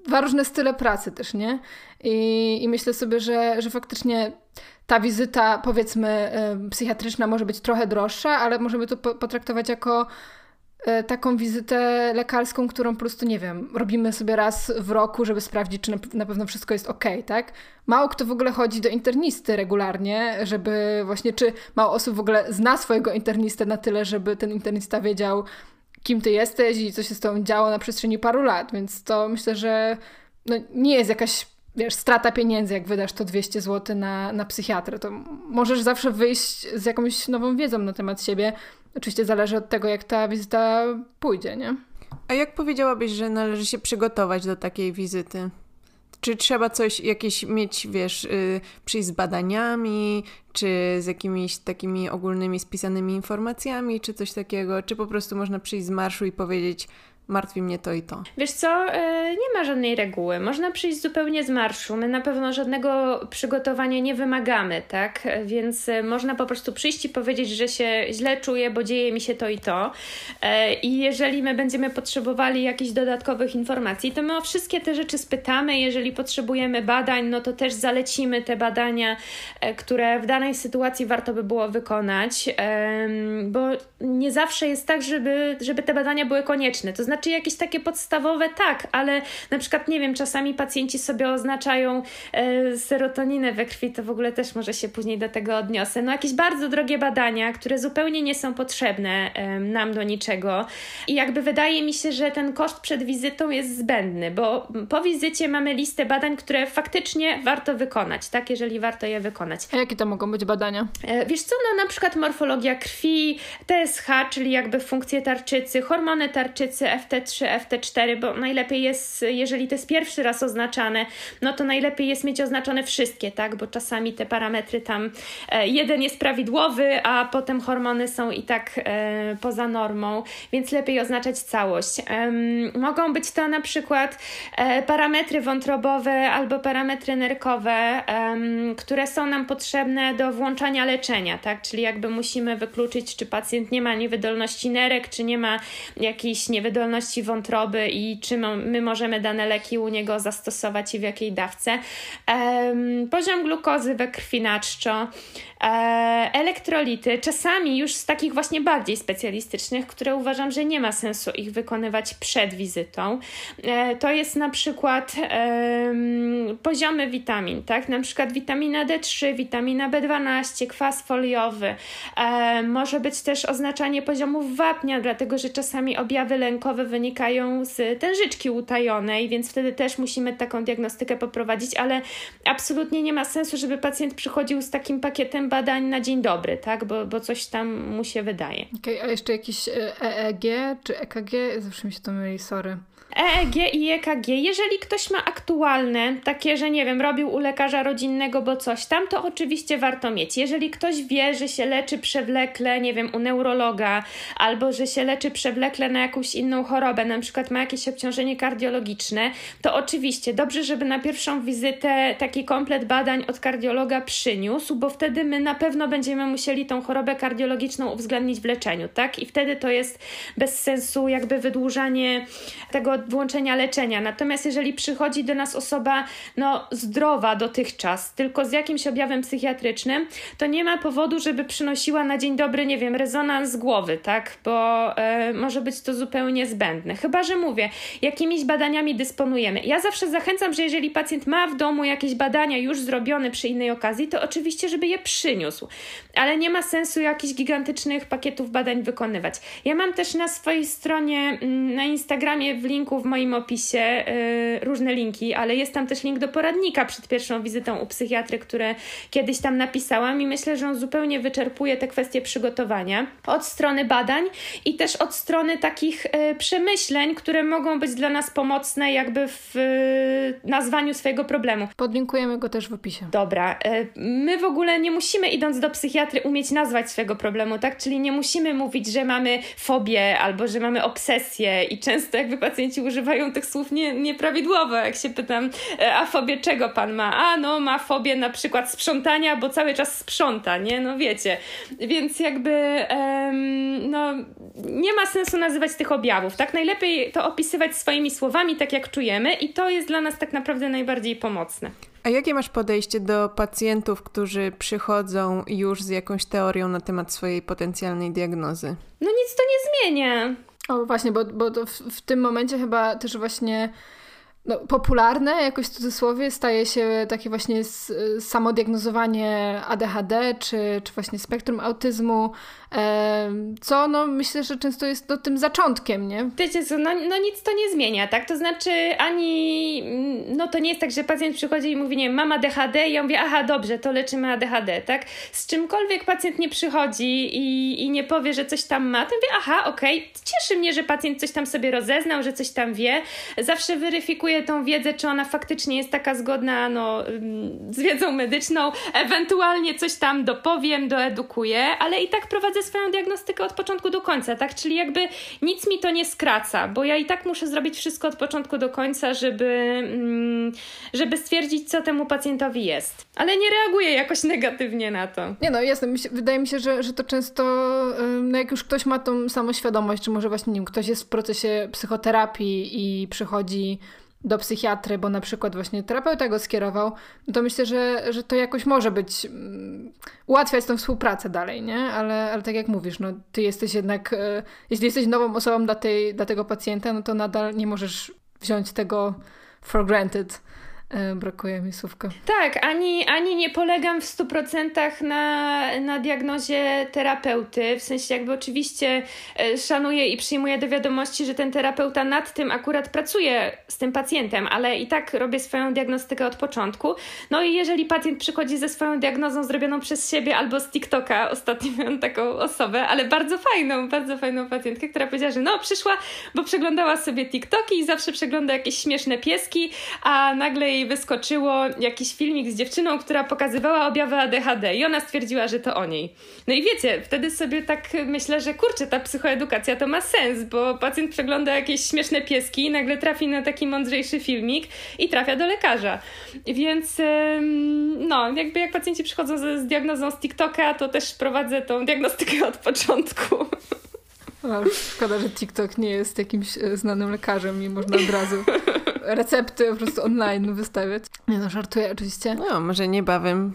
dwa różne style pracy też, nie? I, i myślę sobie, że, że faktycznie ta wizyta, powiedzmy, e, psychiatryczna może być trochę droższa, ale możemy to potraktować jako taką wizytę lekarską, którą po prostu, nie wiem, robimy sobie raz w roku, żeby sprawdzić, czy na pewno wszystko jest ok, tak? Mało kto w ogóle chodzi do internisty regularnie, żeby właśnie, czy mało osób w ogóle zna swojego internistę na tyle, żeby ten internista wiedział, kim ty jesteś i co się z tobą działo na przestrzeni paru lat, więc to myślę, że no, nie jest jakaś wiesz, strata pieniędzy, jak wydasz to 200 zł na, na psychiatrę, to możesz zawsze wyjść z jakąś nową wiedzą na temat siebie, Oczywiście zależy od tego, jak ta wizyta pójdzie, nie? A jak powiedziałabyś, że należy się przygotować do takiej wizyty? Czy trzeba coś, jakieś mieć, wiesz, yy, przyjść z badaniami, czy z jakimiś takimi ogólnymi spisanymi informacjami, czy coś takiego? Czy po prostu można przyjść z marszu i powiedzieć, martwi mnie to i to. Wiesz co, e, nie ma żadnej reguły. Można przyjść zupełnie z marszu. My na pewno żadnego przygotowania nie wymagamy, tak? Więc e, można po prostu przyjść i powiedzieć, że się źle czuję, bo dzieje mi się to i to. E, I jeżeli my będziemy potrzebowali jakichś dodatkowych informacji, to my o wszystkie te rzeczy spytamy. Jeżeli potrzebujemy badań, no to też zalecimy te badania, które w danej sytuacji warto by było wykonać, bo nie zawsze jest tak, żeby, żeby te badania były konieczne. To znaczy, jakieś takie podstawowe, tak, ale na przykład, nie wiem, czasami pacjenci sobie oznaczają e, serotoninę we krwi, to w ogóle też może się później do tego odniosę. No, jakieś bardzo drogie badania, które zupełnie nie są potrzebne e, nam do niczego. I jakby wydaje mi się, że ten koszt przed wizytą jest zbędny, bo po wizycie mamy listę badań, które faktycznie warto wykonać, tak, jeżeli warto je wykonać. A jakie to mogą być badania? E, wiesz co, no na przykład morfologia krwi, TSH, czyli jakby funkcje tarczycy, hormony tarczycy, FT3, FT4, bo najlepiej jest, jeżeli to jest pierwszy raz oznaczane, no to najlepiej jest mieć oznaczone wszystkie, tak, bo czasami te parametry tam, e, jeden jest prawidłowy, a potem hormony są i tak e, poza normą, więc lepiej oznaczać całość. Mogą być to na przykład e, parametry wątrobowe albo parametry nerkowe, które są nam potrzebne do włączania leczenia, tak, czyli jakby musimy wykluczyć, czy pacjent nie ma niewydolności nerek, czy nie ma jakiejś niewydolności wątroby i czy my możemy dane leki u niego zastosować i w jakiej dawce. Poziom glukozy we krwi na czczo, e, elektrolity, czasami już z takich właśnie bardziej specjalistycznych, które uważam, że nie ma sensu ich wykonywać przed wizytą. E, to jest na przykład poziomy witamin, tak? Na przykład witamina D3, witamina B12, kwas foliowy. E, może być też oznaczanie poziomów wapnia, dlatego że czasami objawy lękowe wynikają z tężyczki utajonej, więc wtedy też musimy taką diagnostykę poprowadzić, ale absolutnie nie ma sensu, żeby pacjent przychodził z takim pakietem badań na dzień dobry, tak? Bo, bo coś tam mu się wydaje. Okej, okay, a jeszcze jakiś EEG czy EKG? Zawsze mi się to myli, sorry. EEG i EKG, jeżeli ktoś ma aktualne, takie, że nie wiem, robił u lekarza rodzinnego, bo coś tam, to oczywiście warto mieć. Jeżeli ktoś wie, że się leczy przewlekle, nie wiem, u neurologa, albo że się leczy przewlekle na jakąś inną chorobę, na przykład ma jakieś obciążenie kardiologiczne, to oczywiście dobrze, żeby na pierwszą wizytę taki komplet badań od kardiologa przyniósł, bo wtedy my na pewno będziemy musieli tą chorobę kardiologiczną uwzględnić w leczeniu, tak? I wtedy to jest bez sensu jakby wydłużanie tego włączenia leczenia. Natomiast jeżeli przychodzi do nas osoba no, zdrowa dotychczas, tylko z jakimś objawem psychiatrycznym, to nie ma powodu, żeby przynosiła na dzień dobry, nie wiem, rezonans głowy, tak? Bo e, może być to zupełnie zbędne. Chyba, że mówię, jakimiś badaniami dysponujemy. Ja zawsze zachęcam, że jeżeli pacjent ma w domu jakieś badania już zrobione przy innej okazji, to oczywiście, żeby je przyniósł. Ale nie ma sensu jakichś gigantycznych pakietów badań wykonywać. Ja mam też na swojej stronie, mm, na Instagramie w linku w moim opisie yy, różne linki, ale jest tam też link do poradnika przed pierwszą wizytą u psychiatry, które kiedyś tam napisałam i myślę, że on zupełnie wyczerpuje te kwestie przygotowania od strony badań i też od strony takich yy, przemyśleń, które mogą być dla nas pomocne jakby w yy, nazwaniu swojego problemu. Podlinkujemy go też w opisie. Dobra. My w ogóle nie musimy idąc do psychiatry umieć nazwać swojego problemu, tak? Czyli nie musimy mówić, że mamy fobię albo że mamy obsesję i często jakby pacjenci używają tych słów nie, nieprawidłowo. Jak się pytam, e, a fobię czego pan ma? A no, ma fobię na przykład sprzątania, bo cały czas sprząta, nie? No wiecie. Więc jakby um, no, nie ma sensu nazywać tych objawów, tak? Najlepiej to opisywać swoimi słowami, tak jak czujemy i to jest dla nas tak naprawdę najbardziej pomocne. A jakie masz podejście do pacjentów, którzy przychodzą już z jakąś teorią na temat swojej potencjalnej diagnozy? No nic to nie zmienia. O właśnie, bo, bo w, w tym momencie chyba też właśnie no, popularne, jakoś w cudzysłowie, staje się takie właśnie samodiagnozowanie ADHD, czy, czy właśnie spektrum autyzmu, co no myślę, że często jest no, tym zaczątkiem, nie? Wiecie co, no, no nic to nie zmienia, tak? To znaczy ani, no to nie jest tak, że pacjent przychodzi i mówi, nie mam ADHD i ja mówię, aha, dobrze, to leczymy ADHD, tak? Z czymkolwiek pacjent nie przychodzi i, i nie powie, że coś tam ma, to mówię, aha, okej, okay. cieszy mnie, że pacjent coś tam sobie rozeznał, że coś tam wie. Zawsze weryfikuję tą wiedzę, czy ona faktycznie jest taka zgodna, no, z wiedzą medyczną, ewentualnie coś tam dopowiem, doedukuję, ale i tak prowadzę swoją diagnostykę od początku do końca, tak? Czyli jakby nic mi to nie skraca, bo ja i tak muszę zrobić wszystko od początku do końca, żeby, mm, żeby stwierdzić, co temu pacjentowi jest. Ale nie reaguję jakoś [LAUGHS] negatywnie na to. Nie no, jasne. Wydaje mi się, że, że to często, no jak już ktoś ma tą samoświadomość, czy może właśnie, nie wiem, ktoś jest w procesie psychoterapii i przychodzi do psychiatry, bo na przykład właśnie terapeuta go skierował, no to myślę, że, że to jakoś może być, um, ułatwiać tą współpracę dalej, nie? Ale, ale tak jak mówisz, no ty jesteś jednak, e, jeśli jesteś nową osobą dla, tej, dla tego pacjenta, no to nadal nie możesz wziąć tego for granted. E, brakuje mi słówka. Tak, ani, ani nie polegam w 100% na, na diagnozie terapeuty. W sensie, jakby oczywiście e, szanuję i przyjmuję do wiadomości, że ten terapeuta nad tym akurat pracuje z tym pacjentem, ale i tak robię swoją diagnostykę od początku. No i jeżeli pacjent przychodzi ze swoją diagnozą zrobioną przez siebie albo z TikToka, [LAUGHS] ostatnio miałam taką osobę, ale bardzo fajną, bardzo fajną pacjentkę, która powiedziała, że no przyszła, bo przeglądała sobie TikToki i zawsze przegląda jakieś śmieszne pieski, a nagle jej jej wyskoczyło jakiś filmik z dziewczyną, która pokazywała objawy ADHD i ona stwierdziła, że to o niej. No i wiecie, wtedy sobie tak myślę, że kurczę, ta psychoedukacja to ma sens, bo pacjent przegląda jakieś śmieszne pieski i nagle trafi na taki mądrzejszy filmik i trafia do lekarza. Więc no, jakby jak pacjenci przychodzą z, z diagnozą z TikToka, to też prowadzę tą diagnostykę od początku. Szkoda, że TikTok nie jest jakimś e, znanym lekarzem i można od razu [LAUGHS] recepty po prostu online wystawiać. Nie no, żartuję oczywiście. No, może niebawem.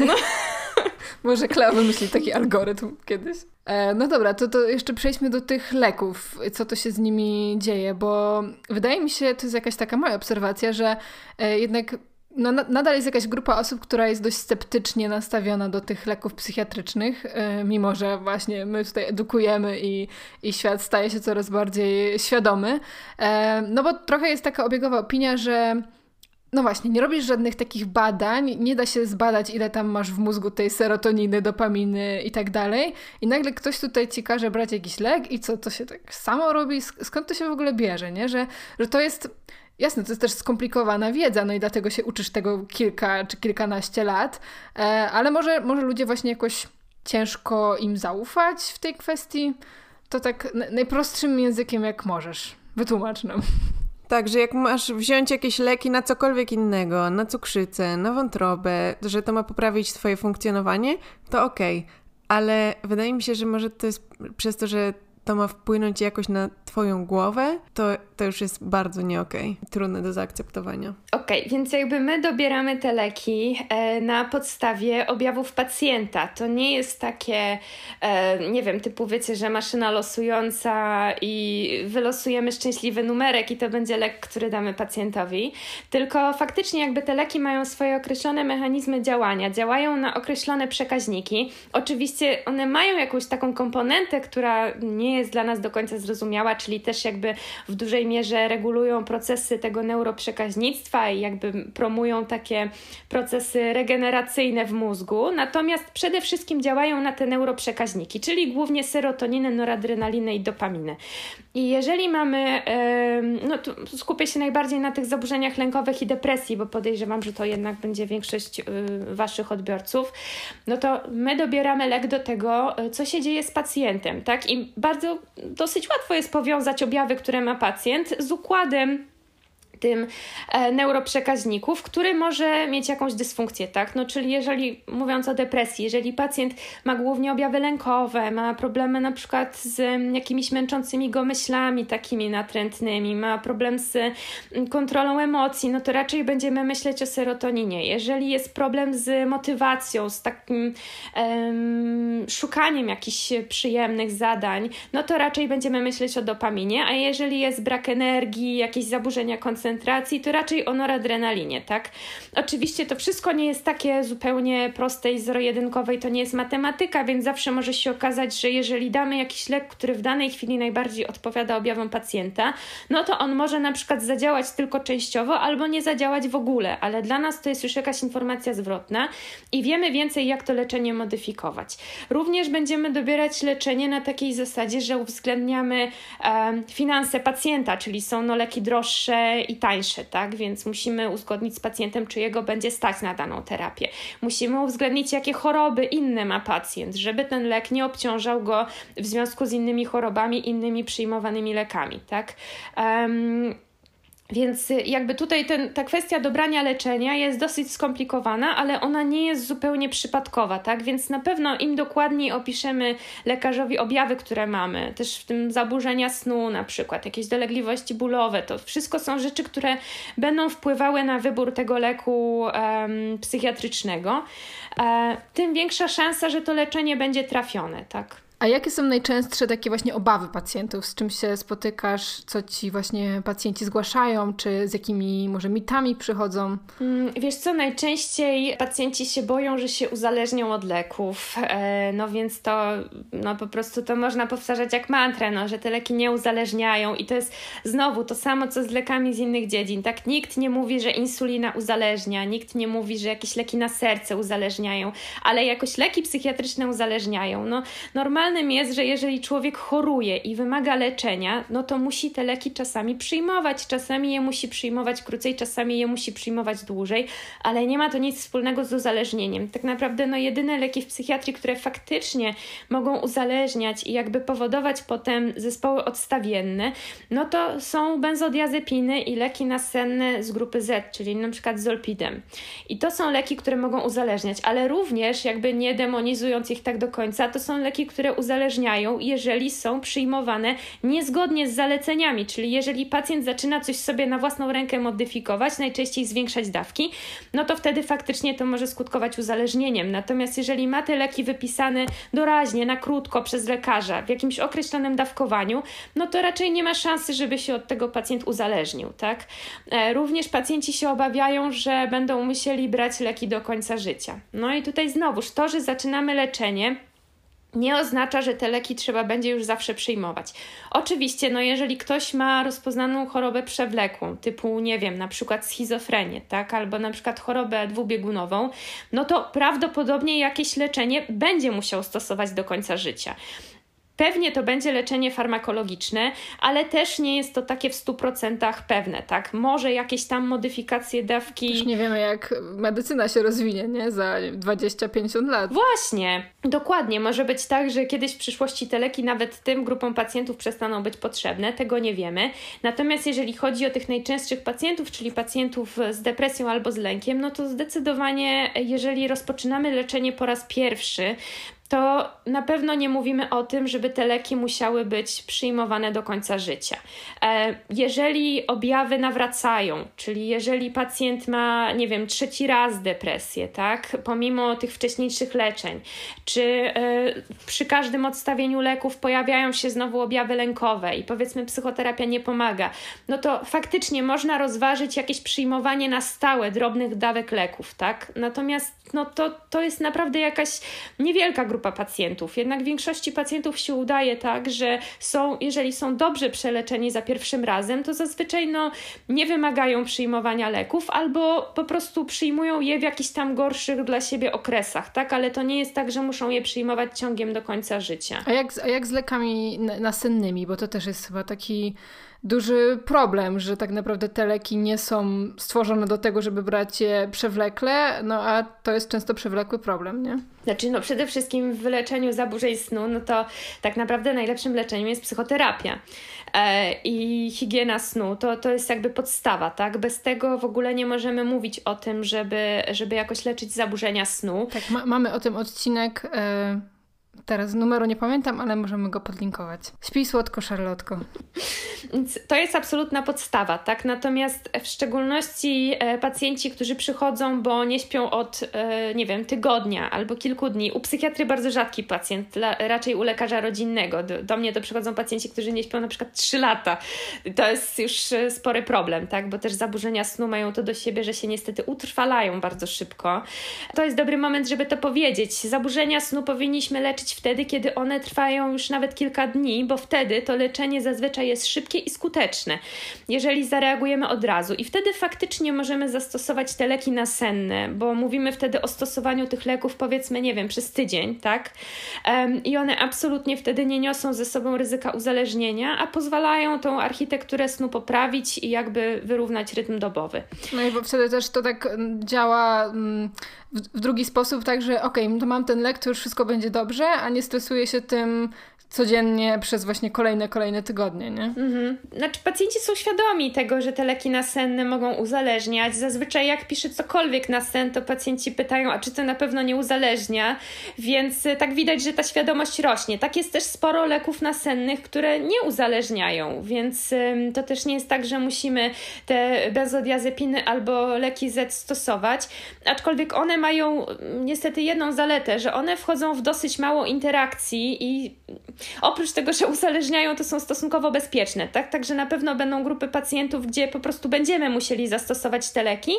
No. [LAUGHS] może Kleo wymyśli taki algorytm kiedyś. E, no dobra, to, to jeszcze przejdźmy do tych leków, co to się z nimi dzieje, bo wydaje mi się, to jest jakaś taka moja obserwacja, że e, jednak no, nadal jest jakaś grupa osób, która jest dość sceptycznie nastawiona do tych leków psychiatrycznych, yy, mimo że właśnie my tutaj edukujemy i, i świat staje się coraz bardziej świadomy. Yy, no bo trochę jest taka obiegowa opinia, że no właśnie, nie robisz żadnych takich badań, nie da się zbadać, ile tam masz w mózgu tej serotoniny, dopaminy i tak dalej. I nagle ktoś tutaj ci każe brać jakiś lek i co, to się tak samo robi? Skąd to się w ogóle bierze, nie? Że, że to jest Jasne, to jest też skomplikowana wiedza, no i dlatego się uczysz tego kilka czy kilkanaście lat, e, ale może, może ludzie właśnie jakoś ciężko im zaufać w tej kwestii. To tak najprostszym językiem, jak możesz. Wytłumacz nam. Tak, że jak masz wziąć jakieś leki na cokolwiek innego, na cukrzycę, na wątrobę, że to ma poprawić twoje funkcjonowanie, to okej. Okay. Ale wydaje mi się, że może to jest przez to, że to ma wpłynąć jakoś na twoją głowę, to, to już jest bardzo nie. Okay. Trudne do zaakceptowania. Okej, okay, więc jakby my dobieramy te leki e, na podstawie objawów pacjenta. To nie jest takie, e, nie wiem, typu wiecie, że maszyna losująca i wylosujemy szczęśliwy numerek i to będzie lek, który damy pacjentowi. Tylko faktycznie jakby te leki mają swoje określone mechanizmy działania, działają na określone przekaźniki. Oczywiście one mają jakąś taką komponentę, która nie jest dla nas do końca zrozumiała, czyli też jakby w dużej mierze regulują procesy tego neuroprzekaźnictwa i jakby promują takie procesy regeneracyjne w mózgu. Natomiast przede wszystkim działają na te neuroprzekaźniki, czyli głównie serotoninę, noradrenalinę i dopaminę. I jeżeli mamy, no tu skupię się najbardziej na tych zaburzeniach lękowych i depresji, bo podejrzewam, że to jednak będzie większość y, Waszych odbiorców, no to my dobieramy lek do tego, y, co się dzieje z pacjentem, tak? I bardzo, dosyć łatwo jest powiązać objawy, które ma pacjent z układem tym e, neuroprzekaźników, który może mieć jakąś dysfunkcję, tak? No, czyli jeżeli, mówiąc o depresji, jeżeli pacjent ma głównie objawy lękowe, ma problemy na przykład z jakimiś męczącymi go myślami takimi natrętnymi, ma problem z kontrolą emocji, no to raczej będziemy myśleć o serotoninie. Jeżeli jest problem z motywacją, z takim um, szukaniem jakichś przyjemnych zadań, no to raczej będziemy myśleć o dopaminie, a jeżeli jest brak energii, jakieś zaburzenia koncentracji, koncentracji, to raczej o noradrenalinie, tak? Oczywiście to wszystko nie jest takie zupełnie proste i zero-jedynkowe to nie jest matematyka, więc zawsze może się okazać, że jeżeli damy jakiś lek, który w danej chwili najbardziej odpowiada objawom pacjenta, no to on może na przykład zadziałać tylko częściowo albo nie zadziałać w ogóle, ale dla nas to jest już jakaś informacja zwrotna i wiemy więcej, jak to leczenie modyfikować. Również będziemy dobierać leczenie na takiej zasadzie, że uwzględniamy e, finanse pacjenta, czyli są no leki droższe i tańsze, tak? Więc musimy uzgodnić z pacjentem, czy jego będzie stać na daną terapię. Musimy uwzględnić, jakie choroby inne ma pacjent, żeby ten lek nie obciążał go w związku z innymi chorobami, innymi przyjmowanymi lekami, tak? Um, więc y, jakby tutaj ten, ta kwestia dobrania leczenia jest dosyć skomplikowana, ale ona nie jest zupełnie przypadkowa, tak? Więc na pewno im dokładniej opiszemy lekarzowi objawy, które mamy, też w tym zaburzenia snu na przykład, jakieś dolegliwości bólowe, to wszystko są rzeczy, które będą wpływały na wybór tego leku um, psychiatrycznego, e, tym większa szansa, że to leczenie będzie trafione, tak? A jakie są najczęstsze takie właśnie obawy pacjentów? Z czym się spotykasz? Co ci właśnie pacjenci zgłaszają? Czy z jakimi może mitami przychodzą? Mm, wiesz co, najczęściej pacjenci się boją, że się uzależnią od leków. E, no więc to no po prostu to można powtarzać jak mantrę, no, że te leki nie uzależniają i to jest znowu to samo, co z lekami z innych dziedzin. Tak, nikt nie mówi, że insulina uzależnia, nikt nie mówi, że jakieś leki na serce uzależniają, ale jakoś leki psychiatryczne uzależniają. No normalnie Jest, że jeżeli człowiek choruje i wymaga leczenia, no to musi te leki czasami przyjmować. Czasami je musi przyjmować krócej, czasami je musi przyjmować dłużej, ale nie ma to nic wspólnego z uzależnieniem. Tak naprawdę no jedyne leki w psychiatrii, które faktycznie mogą uzależniać i jakby powodować potem zespoły odstawienne, no to są benzodiazepiny i leki nasenne z grupy Z, czyli na przykład zolpidem. I to są leki, które mogą uzależniać, ale również jakby nie demonizując ich tak do końca, to są leki, które uzależniają, jeżeli są przyjmowane niezgodnie z zaleceniami, czyli jeżeli pacjent zaczyna coś sobie na własną rękę modyfikować, najczęściej zwiększać dawki, no to wtedy faktycznie to może skutkować uzależnieniem. Natomiast jeżeli ma te leki wypisane doraźnie, na krótko przez lekarza, w jakimś określonym dawkowaniu, no to raczej nie ma szansy, żeby się od tego pacjent uzależnił, tak? E, również pacjenci się obawiają, że będą musieli brać leki do końca życia. No i tutaj znowuż to, że zaczynamy leczenie, nie oznacza, że te leki trzeba będzie już zawsze przyjmować. Oczywiście, no jeżeli ktoś ma rozpoznaną chorobę przewlekłą, typu, nie wiem, na przykład schizofrenię, tak, albo na przykład chorobę dwubiegunową, no to prawdopodobnie jakieś leczenie będzie musiał stosować do końca życia. Pewnie to będzie leczenie farmakologiczne, ale też nie jest to takie w 100% pewne, tak? Może jakieś tam modyfikacje dawki. Już nie wiemy, jak medycyna się rozwinie, nie? Za 20-50 lat. Właśnie, dokładnie. Może być tak, że kiedyś w przyszłości te leki nawet tym grupom pacjentów przestaną być potrzebne, tego nie wiemy. Natomiast jeżeli chodzi o tych najczęstszych pacjentów, czyli pacjentów z depresją albo z lękiem, no to zdecydowanie, jeżeli rozpoczynamy leczenie po raz pierwszy, to na pewno nie mówimy o tym, żeby te leki musiały być przyjmowane do końca życia. E, jeżeli objawy nawracają, czyli jeżeli pacjent ma, nie wiem, trzeci raz depresję, tak, pomimo tych wcześniejszych leczeń, czy e, przy każdym odstawieniu leków pojawiają się znowu objawy lękowe i powiedzmy psychoterapia nie pomaga, no to faktycznie można rozważyć jakieś przyjmowanie na stałe drobnych dawek leków, tak? Natomiast no to, to jest naprawdę jakaś niewielka grupa pacjentów. Jednak większości pacjentów się udaje tak, że są, jeżeli są dobrze przeleczeni za pierwszym razem, to zazwyczaj no, nie wymagają przyjmowania leków albo po prostu przyjmują je w jakichś tam gorszych dla siebie okresach, tak? Ale to nie jest tak, że muszą je przyjmować ciągiem do końca życia. A jak, a jak z lekami nasennymi? Bo to też jest chyba taki duży problem, że tak naprawdę te leki nie są stworzone do tego, żeby brać je przewlekle, no a to jest często przewlekły problem, nie? Znaczy, no przede wszystkim w leczeniu zaburzeń snu, no to tak naprawdę najlepszym leczeniem jest psychoterapia e, i higiena snu, to, to jest jakby podstawa, tak? Bez tego w ogóle nie możemy mówić o tym, żeby, żeby jakoś leczyć zaburzenia snu. Tak, ma mamy o tym odcinek... E, Teraz numeru nie pamiętam, ale możemy go podlinkować. Śpij słodko, Charlotko. To jest absolutna podstawa, tak? Natomiast w szczególności e, pacjenci, którzy przychodzą, bo nie śpią od, e, nie wiem, tygodnia albo kilku dni. U psychiatry bardzo rzadki pacjent, raczej u lekarza rodzinnego. Do, do mnie to przychodzą pacjenci, którzy nie śpią na przykład 3 lata. To jest już e, spory problem, tak? Bo też zaburzenia snu mają to do siebie, że się niestety utrwalają bardzo szybko. To jest dobry moment, żeby to powiedzieć. Zaburzenia snu powinniśmy leczyć wtedy, kiedy one trwają już nawet kilka dni, bo wtedy to leczenie zazwyczaj jest szybkie i skuteczne, jeżeli zareagujemy od razu. I wtedy faktycznie możemy zastosować te leki nasenne, bo mówimy wtedy o stosowaniu tych leków, powiedzmy, nie wiem, przez tydzień, tak? I one absolutnie wtedy nie niosą ze sobą ryzyka uzależnienia, a pozwalają tą architekturę snu poprawić i jakby wyrównać rytm dobowy. No i bo wtedy też to tak mm, działa mm, w, w drugi sposób, tak, że okej, okay, to mam ten lek, to już wszystko będzie dobrze, a nie stresuję się tym, codziennie przez właśnie kolejne, kolejne tygodnie, nie? Mhm. Znaczy pacjenci są świadomi tego, że te leki nasenne mogą uzależniać. Zazwyczaj jak piszę cokolwiek na sen, to pacjenci pytają, a czy to na pewno nie uzależnia? Więc y, tak widać, że ta świadomość rośnie. Tak jest też sporo leków nasennych, które nie uzależniają, więc to też nie jest tak, że musimy te benzodiazepiny albo leki Z stosować, aczkolwiek one mają niestety jedną zaletę, że one wchodzą w dosyć mało interakcji i oprócz tego, że uzależniają, to są stosunkowo bezpieczne, tak? Także na pewno będą grupy pacjentów, gdzie po prostu będziemy musieli zastosować te leki.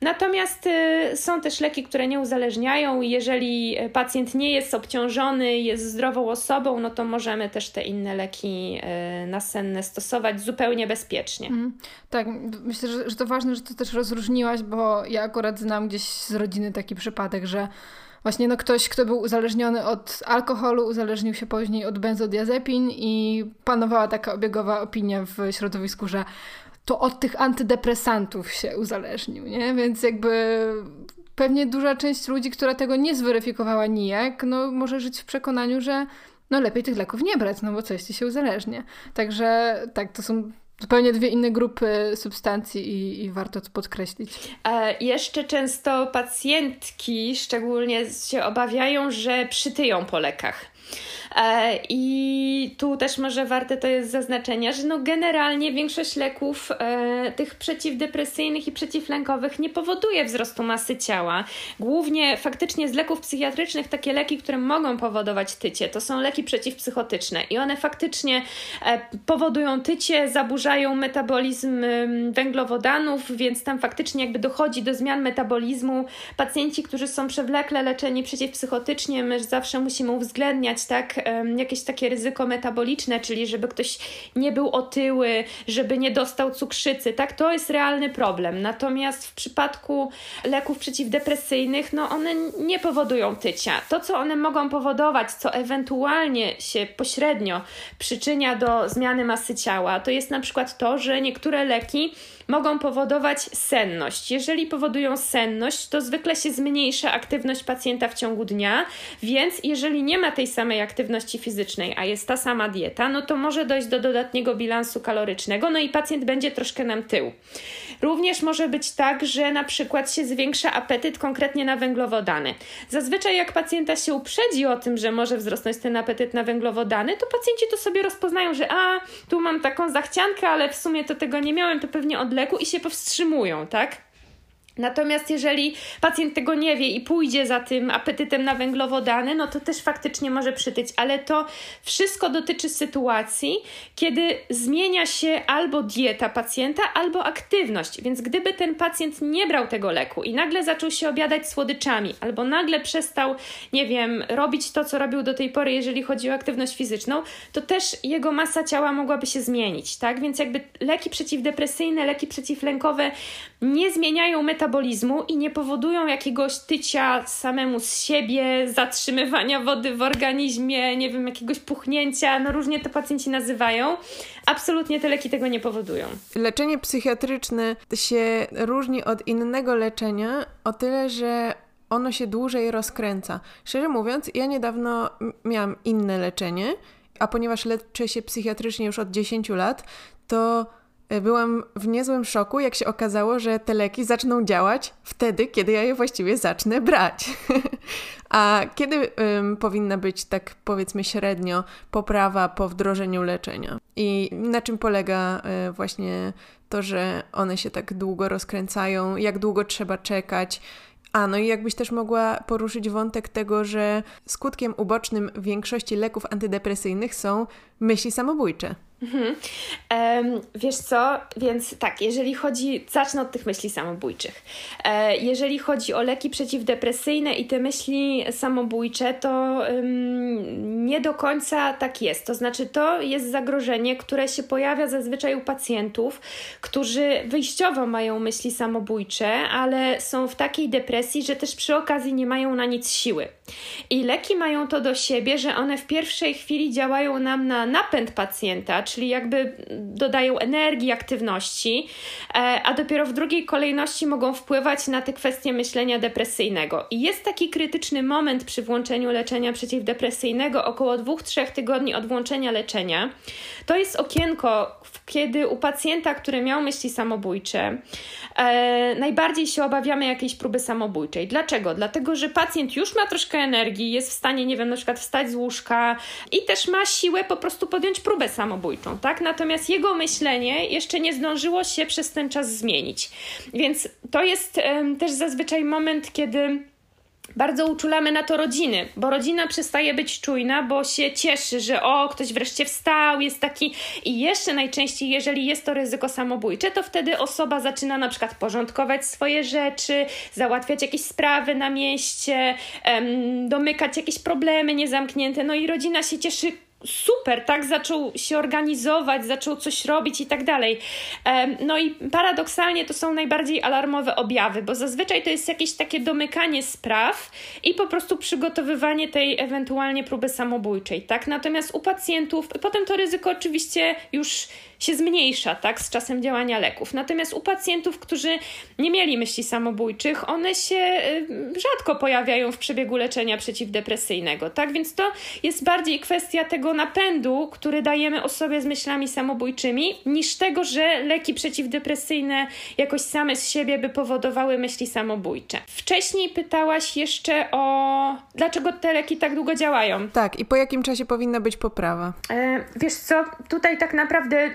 Natomiast y, są też leki, które nie uzależniają i jeżeli pacjent nie jest obciążony, jest zdrową osobą, no to możemy też te inne leki y, nasenne stosować zupełnie bezpiecznie. Mm, tak, myślę, że, że to ważne, że to też rozróżniłaś, bo ja akurat znam gdzieś z rodziny taki przypadek, że właśnie no ktoś, kto był uzależniony od alkoholu, uzależnił się później od benzodiazepin i panowała taka obiegowa opinia w środowisku, że to od tych antydepresantów się uzależnił, nie? Więc jakby pewnie duża część ludzi, która tego nie zweryfikowała nijak, no może żyć w przekonaniu, że no lepiej tych leków nie brać, no bo coś ci się uzależnia. Także tak, to są Zupełnie dwie inne grupy substancji i, i warto to podkreślić. E, jeszcze często pacjentki szczególnie się obawiają, że przytyją po lekach. E, I tu też może warte to jest zaznaczenia, że no generalnie większość leków e, tych przeciwdepresyjnych i przeciwlękowych nie powoduje wzrostu masy ciała. Głównie faktycznie z leków psychiatrycznych takie leki, które mogą powodować tycie, to są leki przeciwpsychotyczne i one faktycznie e, powodują tycie, zaburzają metabolizm węglowodanów, więc tam faktycznie jakby dochodzi do zmian metabolizmu. Pacjenci, którzy są przewlekle leczeni przeciwpsychotycznie, my zawsze musimy uwzględniać tak jakieś takie ryzyko metaboliczne, czyli żeby ktoś nie był otyły, żeby nie dostał cukrzycy, tak, to jest realny problem. Natomiast w przypadku leków przeciwdepresyjnych, no one nie powodują tycia. To, co one mogą powodować, co ewentualnie się pośrednio przyczynia do zmiany masy ciała, to jest na przykład to, że niektóre leki mogą powodować senność. Jeżeli powodują senność, to zwykle się zmniejsza aktywność pacjenta w ciągu dnia, więc jeżeli nie ma tej samej aktywności fizycznej, a jest ta sama dieta, no to może dojść do dodatniego bilansu kalorycznego, no i pacjent będzie troszkę nam tył. Również może być tak, że na przykład się zwiększa apetyt konkretnie na węglowodany. Zazwyczaj jak pacjenta się uprzedzi o tym, że może wzrosnąć ten apetyt na węglowodany, to pacjenci to sobie rozpoznają, że a, tu mam taką zachciankę, ale w sumie to tego nie miałem, to pewnie od leku i się powstrzymują, tak? Natomiast jeżeli pacjent tego nie wie i pójdzie za tym apetytem na węglowodany, no to też faktycznie może przytyć, ale to wszystko dotyczy sytuacji, kiedy zmienia się albo dieta pacjenta, albo aktywność. Więc gdyby ten pacjent nie brał tego leku i nagle zaczął się obiadać słodyczami, albo nagle przestał, nie wiem, robić to, co robił do tej pory, jeżeli chodzi o aktywność fizyczną, to też jego masa ciała mogłaby się zmienić, tak? Więc jakby leki przeciwdepresyjne, leki przeciwlękowe nie zmieniają metabolizmu metabolizmu i nie powodują jakiegoś tycia samemu z siebie, zatrzymywania wody w organizmie, nie wiem, jakiegoś puchnięcia, no różnie to pacjenci nazywają. Absolutnie te leki tego nie powodują. Leczenie psychiatryczne się różni od innego leczenia o tyle, że ono się dłużej rozkręca. Szczerze mówiąc, ja niedawno miałam inne leczenie, a ponieważ leczę się psychiatrycznie już od 10 lat, to byłam w niezłym szoku, jak się okazało, że te leki zaczną działać wtedy, kiedy ja je właściwie zacznę brać. [LAUGHS] A kiedy um, powinna być, tak powiedzmy średnio, poprawa po wdrożeniu leczenia? I na czym polega y, właśnie to, że one się tak długo rozkręcają? Jak długo trzeba czekać? A, no i jakbyś też mogła poruszyć wątek tego, że skutkiem ubocznym większości leków antydepresyjnych są myśli samobójcze. Mhm. Um, wiesz co, więc tak, jeżeli chodzi, zacznę od tych myśli samobójczych. E, jeżeli chodzi o leki przeciwdepresyjne i te myśli samobójcze, to um, nie do końca tak jest. To znaczy, to jest zagrożenie, które się pojawia zazwyczaj u pacjentów, którzy wyjściowo mają myśli samobójcze, ale są w takiej depresji, że też przy okazji nie mają na nic siły. I leki mają to do siebie, że one w pierwszej chwili działają nam na napęd pacjenta, czyli jakby dodają energii, aktywności, e, a dopiero w drugiej kolejności mogą wpływać na te kwestie myślenia depresyjnego. I jest taki krytyczny moment przy włączeniu leczenia przeciwdepresyjnego, około 2-3 tygodni od włączenia leczenia. To jest okienko, kiedy u pacjenta, który miał myśli samobójcze, e, najbardziej się obawiamy jakiejś próby samobójczej. Dlaczego? Dlatego, że pacjent już ma troszkę energii, jest w stanie, nie wiem, na przykład wstać z łóżka i też ma siłę po prostu podjąć próbę samobójczą, tak? Natomiast jego myślenie jeszcze nie zdążyło się przez ten czas zmienić. Więc to jest e, też zazwyczaj moment, kiedy bardzo uczulamy na to rodziny, bo rodzina przestaje być czujna, bo się cieszy, że o, ktoś wreszcie wstał, jest taki. I jeszcze najczęściej, jeżeli jest to ryzyko samobójcze, to wtedy osoba zaczyna na przykład porządkować swoje rzeczy, załatwiać jakieś sprawy na mieście, em, domykać jakieś problemy niezamknięte. No i rodzina się cieszy super, tak, zaczął się organizować, zaczął coś robić i tak dalej. No i paradoksalnie to są najbardziej alarmowe objawy, bo zazwyczaj to jest jakieś takie domykanie spraw i po prostu przygotowywanie tej ewentualnie próby samobójczej, tak? Natomiast u pacjentów, potem to ryzyko oczywiście już się zmniejsza tak, z czasem działania leków. Natomiast u pacjentów, którzy nie mieli myśli samobójczych, one się y, rzadko pojawiają w przebiegu leczenia przeciwdepresyjnego. Tak więc to jest bardziej kwestia tego napędu, który dajemy osobie z myślami samobójczymi, niż tego, że leki przeciwdepresyjne jakoś same z siebie by powodowały myśli samobójcze. Wcześniej pytałaś jeszcze o dlaczego te leki tak długo działają. Tak, i po jakim czasie powinna być poprawa? E, wiesz co, tutaj tak naprawdę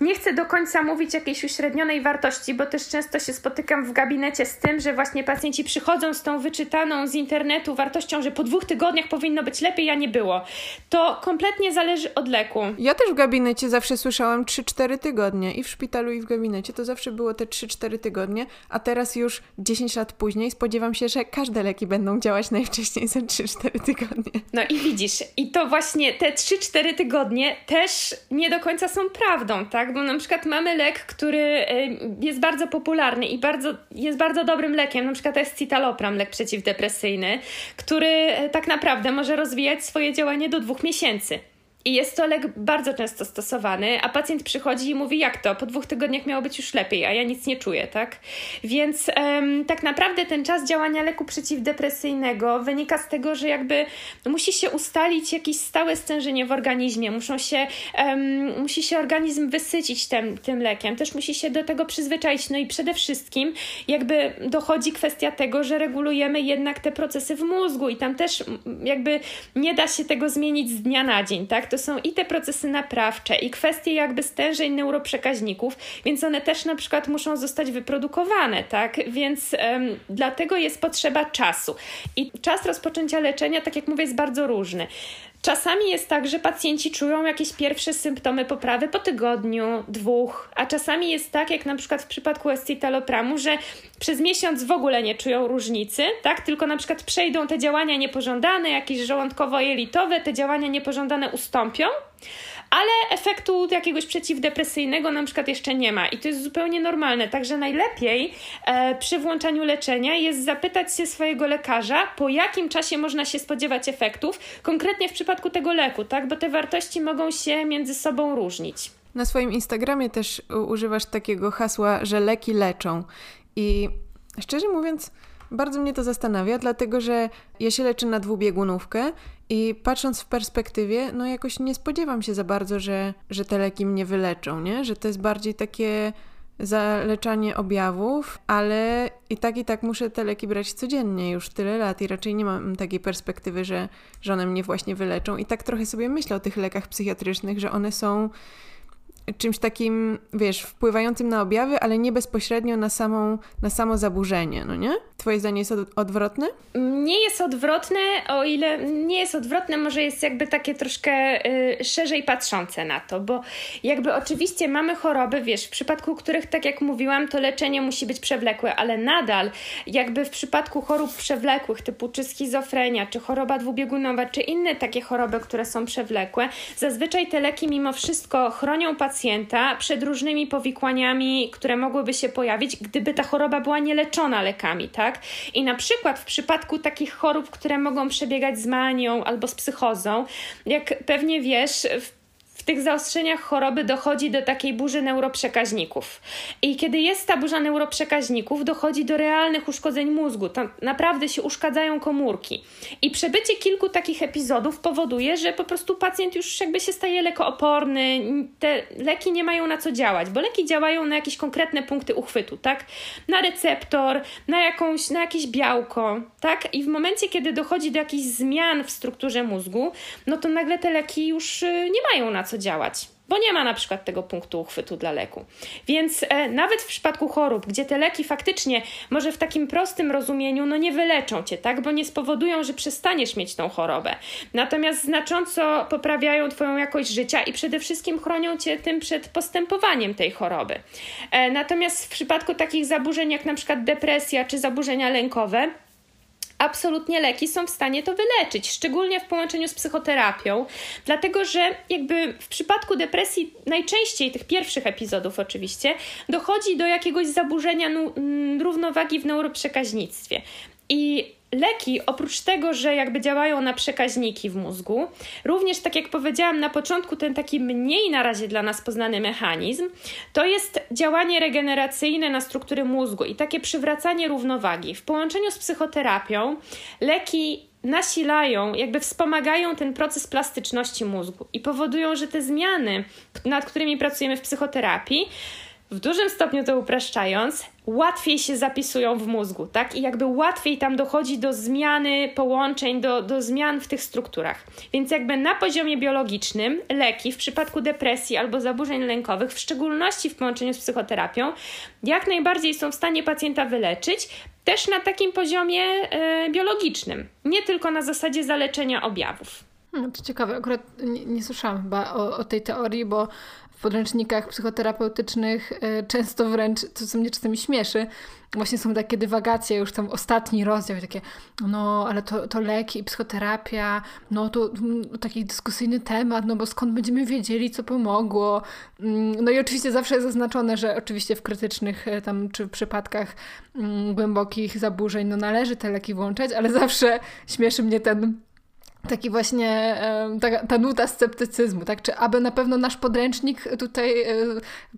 nie chcę do końca mówić jakiejś uśrednionej wartości, bo też często się spotykam w gabinecie z tym, że właśnie pacjenci przychodzą z tą wyczytaną z internetu wartością, że po dwóch tygodniach powinno być lepiej, a nie było. To kompletnie zależy od leku. Ja też w gabinecie zawsze słyszałam 3-4 tygodnie i w szpitalu i w gabinecie to zawsze było te 3-4 tygodnie, a teraz już 10 lat później spodziewam się, że każde leki będą działać najwcześniej za 3-4 tygodnie. No i widzisz, i to właśnie te 3-4 tygodnie też nie do końca są prawdą, tak? Bo na przykład mamy lek, który e, jest bardzo popularny i bardzo, jest bardzo dobrym lekiem, na przykład to jest citalopram, lek przeciwdepresyjny, który e, tak naprawdę może rozwijać swoje działanie do dwóch miesięcy. I jest to lek bardzo często stosowany, a pacjent przychodzi i mówi, jak to? Po dwóch tygodniach miało być już lepiej, a ja nic nie czuję, tak? Więc um, tak naprawdę ten czas działania leku przeciwdepresyjnego wynika z tego, że jakby musi się ustalić jakieś stałe stężenie w organizmie, muszą się, um, musi się organizm wysycić tym, tym lekiem, też musi się do tego przyzwyczaić. No i przede wszystkim jakby dochodzi kwestia tego, że regulujemy jednak te procesy w mózgu i tam też jakby nie da się tego zmienić z dnia na dzień, tak? To są i te procesy naprawcze, i kwestie jakby stężeń neuroprzekaźników, więc one też na przykład muszą zostać wyprodukowane, tak? Więc dlatego jest potrzeba czasu. I czas rozpoczęcia leczenia, tak jak mówię, jest bardzo różny. Czasami jest tak, że pacjenci czują jakieś pierwsze symptomy poprawy po tygodniu, dwóch, a czasami jest tak, jak na przykład w przypadku escitalopramu, że przez miesiąc w ogóle nie czują różnicy, tak? Tylko na przykład przejdą te działania niepożądane, jakieś żołądkowo-jelitowe, te działania niepożądane ustąpią, ale efektu jakiegoś przeciwdepresyjnego na przykład jeszcze nie ma i to jest zupełnie normalne. Także najlepiej e, przy włączaniu leczenia jest zapytać się swojego lekarza, po jakim czasie można się spodziewać efektów, konkretnie w przypadku tego leku, tak? Bo te wartości mogą się między sobą różnić. Na swoim Instagramie też używasz takiego hasła, że leki leczą. I szczerze mówiąc, bardzo mnie to zastanawia, dlatego że ja się leczę na dwubiegunówkę i patrząc w perspektywie, no jakoś nie spodziewam się za bardzo, że, że te leki mnie wyleczą, nie? Że to jest bardziej takie zaleczanie objawów, ale i tak i tak muszę te leki brać codziennie już tyle lat i raczej nie mam takiej perspektywy, że, że one mnie właśnie wyleczą. I tak trochę sobie myślę o tych lekach psychiatrycznych, że one są czymś takim, wiesz, wpływającym na objawy, ale nie bezpośrednio na, samą, na samo zaburzenie, no nie? Twoje zdanie jest od, odwrotne? Nie jest odwrotne, o ile nie jest odwrotne, może jest jakby takie troszkę y, szerzej patrzące na to, bo jakby oczywiście mamy choroby, wiesz, w przypadku których, tak jak mówiłam, to leczenie musi być przewlekłe, ale nadal jakby w przypadku chorób przewlekłych typu czy schizofrenia, czy choroba dwubiegunowa, czy inne takie choroby, które są przewlekłe, zazwyczaj te leki mimo wszystko chronią pacjenta przed różnymi powikłaniami, które mogłyby się pojawić, gdyby ta choroba była nieleczona lekami, tak? I na przykład w przypadku takich chorób, które mogą przebiegać z manią albo z psychozą, jak pewnie wiesz, w w tych zaostrzeniach choroby dochodzi do takiej burzy neuroprzekaźników. I kiedy jest ta burza neuroprzekaźników, dochodzi do realnych uszkodzeń mózgu. Tam naprawdę się uszkadzają komórki. I przebycie kilku takich epizodów powoduje, że po prostu pacjent już jakby się staje lekooporny, te leki nie mają na co działać, bo leki działają na jakieś konkretne punkty uchwytu, tak? Na receptor, na, jakąś, na jakieś białko, tak? I w momencie, kiedy dochodzi do jakichś zmian w strukturze mózgu, no to nagle te leki już y, nie mają na co co działać, bo nie ma na przykład tego punktu uchwytu dla leku. Więc e, nawet w przypadku chorób, gdzie te leki faktycznie, może w takim prostym rozumieniu, no nie wyleczą cię, tak, bo nie spowodują, że przestaniesz mieć tą chorobę. Natomiast znacząco poprawiają Twoją jakość życia i przede wszystkim chronią cię tym przed postępowaniem tej choroby. E, natomiast w przypadku takich zaburzeń jak na przykład depresja czy zaburzenia lękowe, absolutnie leki są w stanie to wyleczyć, szczególnie w połączeniu z psychoterapią, dlatego że jakby w przypadku depresji najczęściej tych pierwszych epizodów oczywiście dochodzi do jakiegoś zaburzenia równowagi w neuroprzekaźnictwie. I leki, oprócz tego, że jakby działają na przekaźniki w mózgu, również tak jak powiedziałam na początku, ten taki mniej na razie dla nas poznany mechanizm, to jest działanie regeneracyjne na struktury mózgu i takie przywracanie równowagi. W połączeniu z psychoterapią leki nasilają, jakby wspomagają ten proces plastyczności mózgu i powodują, że te zmiany, nad którymi pracujemy w psychoterapii, w dużym stopniu to upraszczając, łatwiej się zapisują w mózgu, tak? I jakby łatwiej tam dochodzi do zmiany połączeń, do, do zmian w tych strukturach. Więc jakby na poziomie biologicznym leki w przypadku depresji albo zaburzeń lękowych, w szczególności w połączeniu z psychoterapią, jak najbardziej są w stanie pacjenta wyleczyć, też na takim poziomie e, biologicznym, nie tylko na zasadzie zaleczenia objawów. No to ciekawe, akurat nie, nie słyszałam chyba o, o, tej teorii, bo podręcznikach psychoterapeutycznych e, często wręcz, co mnie czasami śmieszy, właśnie są takie dywagacje, już tam ostatni rozdział, takie, no ale to, to leki i psychoterapia, no to mm, taki dyskusyjny temat, no bo skąd będziemy wiedzieli, co pomogło. Mm, no i oczywiście zawsze jest zaznaczone, że oczywiście w krytycznych e, tam czy w przypadkach mm, głębokich zaburzeń, no należy te leki włączać, ale zawsze śmieszy mnie ten taki właśnie ta, ta nuta sceptycyzmu, tak? Czy aby na pewno nasz podręcznik tutaj e,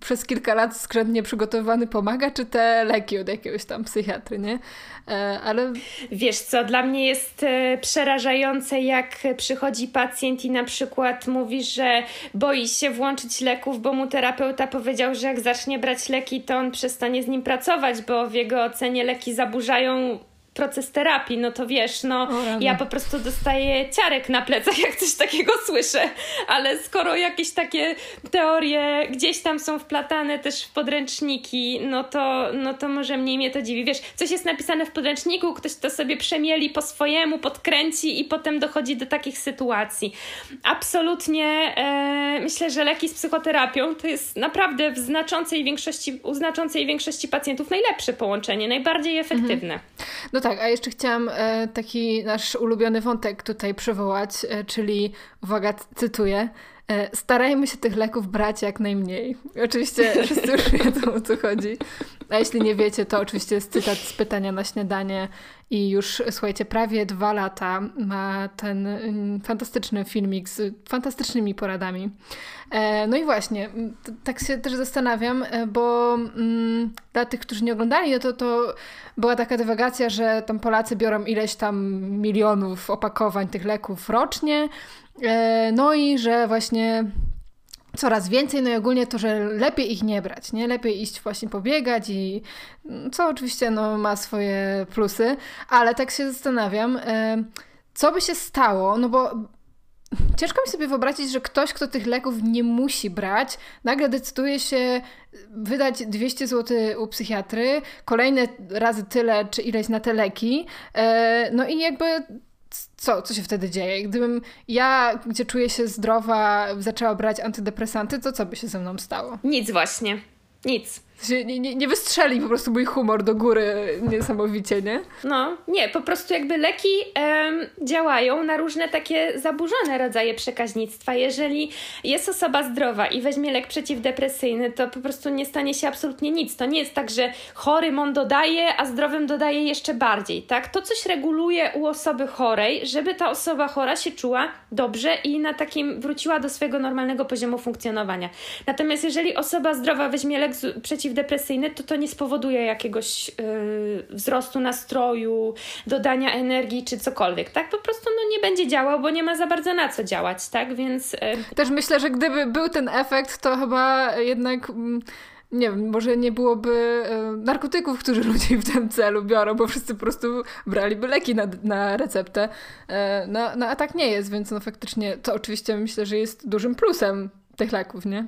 przez kilka lat skrzętnie przygotowany pomaga, czy te leki od jakiegoś tam psychiatry, nie? E, ale... Wiesz co, dla mnie jest e, przerażające, jak przychodzi pacjent i na przykład mówi, że boi się włączyć leków, bo mu terapeuta powiedział, że jak zacznie brać leki, to on przestanie z nim pracować, bo w jego ocenie leki zaburzają proces terapii, no to wiesz, no ja po prostu dostaję ciarek na plecach, [LAUGHS] jak coś takiego słyszę, ale skoro jakieś takie teorie gdzieś tam są wplatane też w podręczniki, no to, no to może mniej mnie to dziwi. Wiesz, coś jest napisane w podręczniku, ktoś to sobie przemieli po swojemu, podkręci i potem dochodzi do takich sytuacji. Absolutnie e, myślę, że leki z psychoterapią to jest naprawdę w znaczącej większości, u znaczącej większości pacjentów najlepsze połączenie, najbardziej efektywne. Mhm. No tak, a jeszcze chciałam e, taki nasz ulubiony wątek tutaj przywołać, e, czyli, uwaga, cytuję, e, starajmy się tych leków brać jak najmniej. Oczywiście wszyscy już wiedzą o co chodzi. A jeśli nie wiecie, to oczywiście jest cytat z pytania na śniadanie i już, słuchajcie, prawie dwa lata ma ten mm, fantastyczny filmik z fantastycznymi poradami. E, no i właśnie, tak się też zastanawiam, e, bo mm, dla tych, którzy nie oglądali, no to, to była taka dywagacja, że tam Polacy biorą ileś tam milionów opakowań tych leków rocznie, e, no i że właśnie coraz więcej, no i ogólnie to, że lepiej ich nie brać, nie? Lepiej iść właśnie pobiegać i co oczywiście no, ma swoje plusy, ale tak się zastanawiam, co by się stało, no bo ciężko mi sobie wyobrazić, że ktoś, kto tych leków nie musi brać, nagle decyduje się wydać 200 zł u psychiatry, kolejne razy tyle czy ileś na te leki, e, no i jakby co, co się wtedy dzieje? Gdybym ja, gdzie czuję się zdrowa, zaczęła brać antydepresanty, to co by się ze mną stało? Nic właśnie. Nic. Nie, nie, nie wystrzeli po prostu mój humor do góry niesamowicie, nie? No, nie, po prostu jakby leki em, działają na różne takie zaburzone rodzaje przekaźnictwa. Jeżeli jest osoba zdrowa i weźmie lek przeciwdepresyjny, to po prostu nie stanie się absolutnie nic. To nie jest tak, że chorym on dodaje, a zdrowym dodaje jeszcze bardziej, tak? To coś reguluje u osoby chorej, żeby ta osoba chora się czuła dobrze i na takim wróciła do swojego normalnego poziomu funkcjonowania. Natomiast jeżeli osoba zdrowa weźmie lek przeciw przeciwdepresyjny, to to nie spowoduje jakiegoś yy, wzrostu nastroju, dodania energii czy cokolwiek, tak? Po prostu no, nie będzie działał, bo nie ma za bardzo na co działać, tak? Więc... Yy... Też myślę, że gdyby był ten efekt, to chyba jednak... Mm, nie wiem, może nie byłoby y, narkotyków, którzy ludzie w tym celu biorą, bo wszyscy po prostu braliby leki na, na receptę. No, no a tak nie jest, więc no faktycznie to oczywiście myślę, że jest dużym plusem tych leków, nie?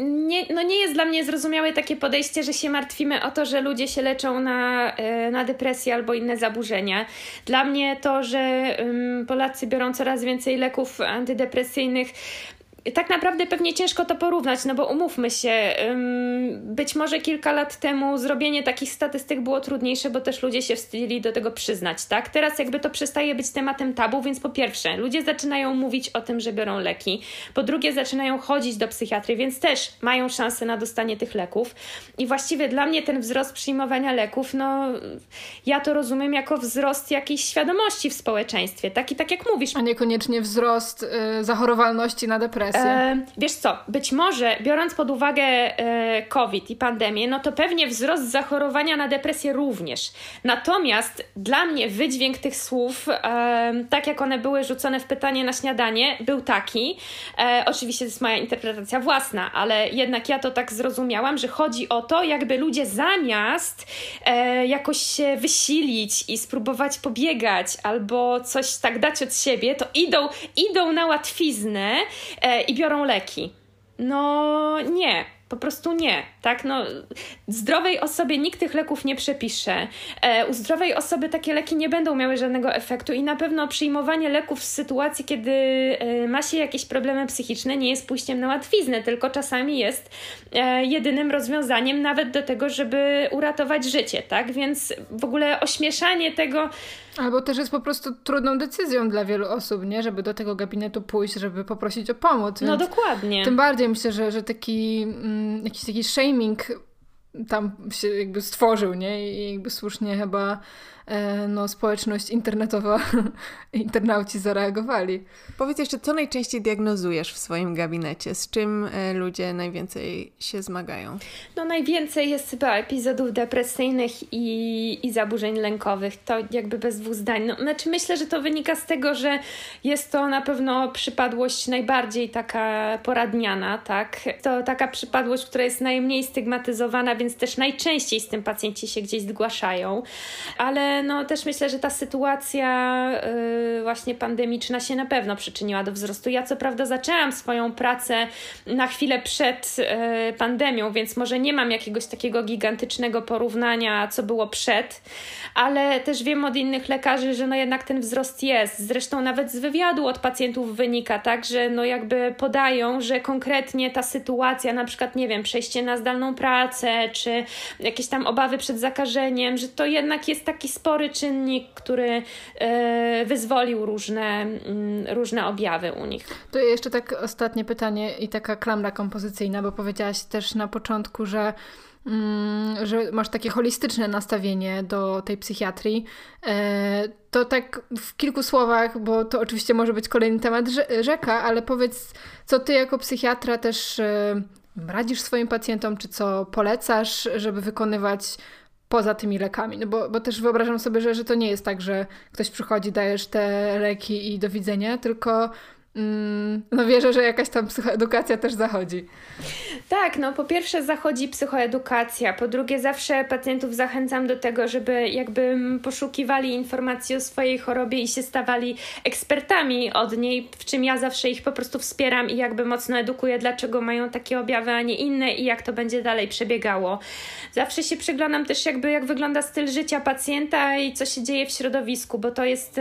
Nie? No nie jest dla mnie zrozumiałe takie podejście, że się martwimy o to, że ludzie się leczą na, e, na depresję albo inne zaburzenia. Dla mnie to, że Polacy biorą coraz więcej leków antydepresyjnych, tak naprawdę pewnie ciężko to porównać, no bo umówmy się, być może kilka lat temu zrobienie takich statystyk było trudniejsze, bo też ludzie się wstydzili do tego przyznać, tak? Teraz jakby to przestaje być tematem tabu, więc po pierwsze, ludzie zaczynają mówić o tym, że biorą leki, po drugie zaczynają chodzić do psychiatry, więc też mają szansę na dostanie tych leków i właściwie dla mnie ten wzrost przyjmowania leków, no ja to rozumiem jako wzrost jakiejś świadomości w społeczeństwie, tak? I tak jak mówisz. A niekoniecznie wzrost y, zachorowalności na depresję. E, wiesz co, być może biorąc pod uwagę e, COVID i pandemię, no to pewnie wzrost zachorowania na depresję również. Natomiast dla mnie wydźwięk tych słów, e, tak jak one były rzucone w pytanie na śniadanie, był taki. E, oczywiście to jest moja interpretacja własna, ale jednak ja to tak zrozumiałam, że chodzi o to, jakby ludzie zamiast e, jakoś się wysilić i spróbować pobiegać albo coś tak dać od siebie, to idą, idą na łatwiznę e, i biorą leki. No nie, po prostu nie, tak? No, zdrowej osobie nikt tych leków nie przepisze. E, u zdrowej osoby takie leki nie będą miały żadnego efektu i na pewno przyjmowanie leków w sytuacji, kiedy e, ma się jakieś problemy psychiczne, nie jest pójściem na łatwiznę, tylko czasami jest e, jedynym rozwiązaniem nawet do tego, żeby uratować życie, tak? Więc w ogóle ośmieszanie tego, Albo też jest po prostu trudną decyzją dla wielu osób, nie? Żeby do tego gabinetu pójść, żeby poprosić o pomoc. No dokładnie. Tym bardziej myślę, że, że taki mm, jakiś taki shaming tam się jakby stworzył, nie? I jakby słusznie chyba no, społeczność internetowa, [LAUGHS] internauci zareagowali. Powiedz jeszcze, co najczęściej diagnozujesz w swoim gabinecie? Z czym e, ludzie najwięcej się zmagają? No najwięcej jest chyba epizodów depresyjnych i, i zaburzeń lękowych. To jakby bez dwóch zdań. No, znaczy myślę, że to wynika z tego, że jest to na pewno przypadłość najbardziej taka poradniana, tak? To taka przypadłość, która jest najmniej stygmatyzowana, więc też najczęściej z tym pacjenci się gdzieś zgłaszają. Ale no też myślę, że ta sytuacja yy, właśnie pandemiczna się na pewno przyczyniła do wzrostu. Ja co prawda zaczęłam swoją pracę na chwilę przed yy, pandemią, więc może nie mam jakiegoś takiego gigantycznego porównania, co było przed, ale też wiem od innych lekarzy, że no jednak ten wzrost jest. Zresztą nawet z wywiadu od pacjentów wynika, tak, że no jakby podają, że konkretnie ta sytuacja, na przykład, nie wiem, przejście na zdalną pracę, czy jakieś tam obawy przed zakażeniem, że to jednak jest taki spory czynnik, który e, wyzwolił różne, mm, różne objawy u nich. To jeszcze tak ostatnie pytanie i taka klamra kompozycyjna, bo powiedziałaś też na początku, że mm, że masz takie holistyczne nastawienie do tej psychiatrii. E, to tak w kilku słowach, bo to oczywiście może być kolejny temat rzeka, ale powiedz, co ty jako psychiatra też e, radzisz swoim pacjentom, czy co polecasz, żeby wykonywać poza tymi lekami. No bo, bo też wyobrażam sobie, że, że to nie jest tak, że ktoś przychodzi, dajesz te leki i do widzenia, tylko no wierzę, że jakaś tam psychoedukacja też zachodzi. Tak, no po pierwsze zachodzi psychoedukacja, po drugie zawsze pacjentów zachęcam do tego, żeby jakby poszukiwali informacji o swojej chorobie i się stawali ekspertami od niej, w czym ja zawsze ich po prostu wspieram i jakby mocno edukuję, dlaczego mają takie objawy, a nie inne i jak to będzie dalej przebiegało. Zawsze się przyglądam też jakby jak wygląda styl życia pacjenta i co się dzieje w środowisku, bo to jest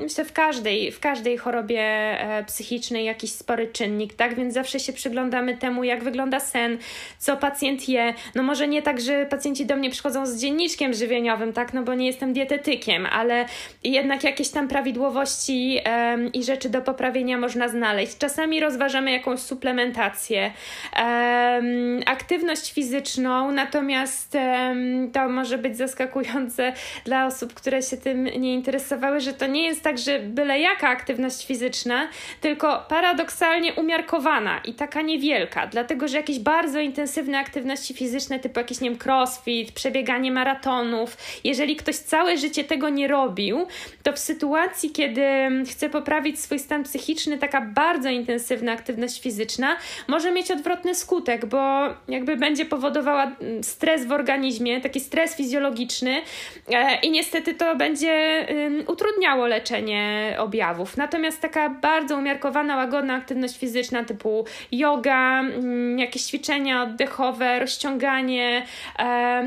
myślę w każdej, w każdej chorobie e, psychicznej jakiś spory czynnik, tak? Więc zawsze się przyglądamy temu, jak wygląda sen, co pacjent je. No może nie tak, że pacjenci do mnie przychodzą z dzienniczkiem żywieniowym, tak? No bo nie jestem dietetykiem, ale jednak jakieś tam prawidłowości um, i rzeczy do poprawienia można znaleźć. Czasami rozważamy jakąś suplementację, um, aktywność fizyczną, natomiast um, to może być zaskakujące dla osób, które się tym nie interesowały, że to nie jest tak, że byle jaka aktywność fizyczna, tylko paradoksalnie umiarkowana i taka niewielka, dlatego że jakieś bardzo intensywne aktywności fizyczne, typu jakiś, nie wiem, crossfit, przebieganie maratonów, jeżeli ktoś całe życie tego nie robił, to w sytuacji, kiedy chce poprawić swój stan psychiczny, taka bardzo intensywna aktywność fizyczna może mieć odwrotny skutek, bo jakby będzie powodowała mm, stres w organizmie, taki stres fizjologiczny e, i niestety to będzie utrudniało leczenie objawów. Natomiast taka bardzo umiarkowana, łagodna aktywność fizyczna typu yoga, mm, jakieś ćwiczenia oddechowe, rozciąganie,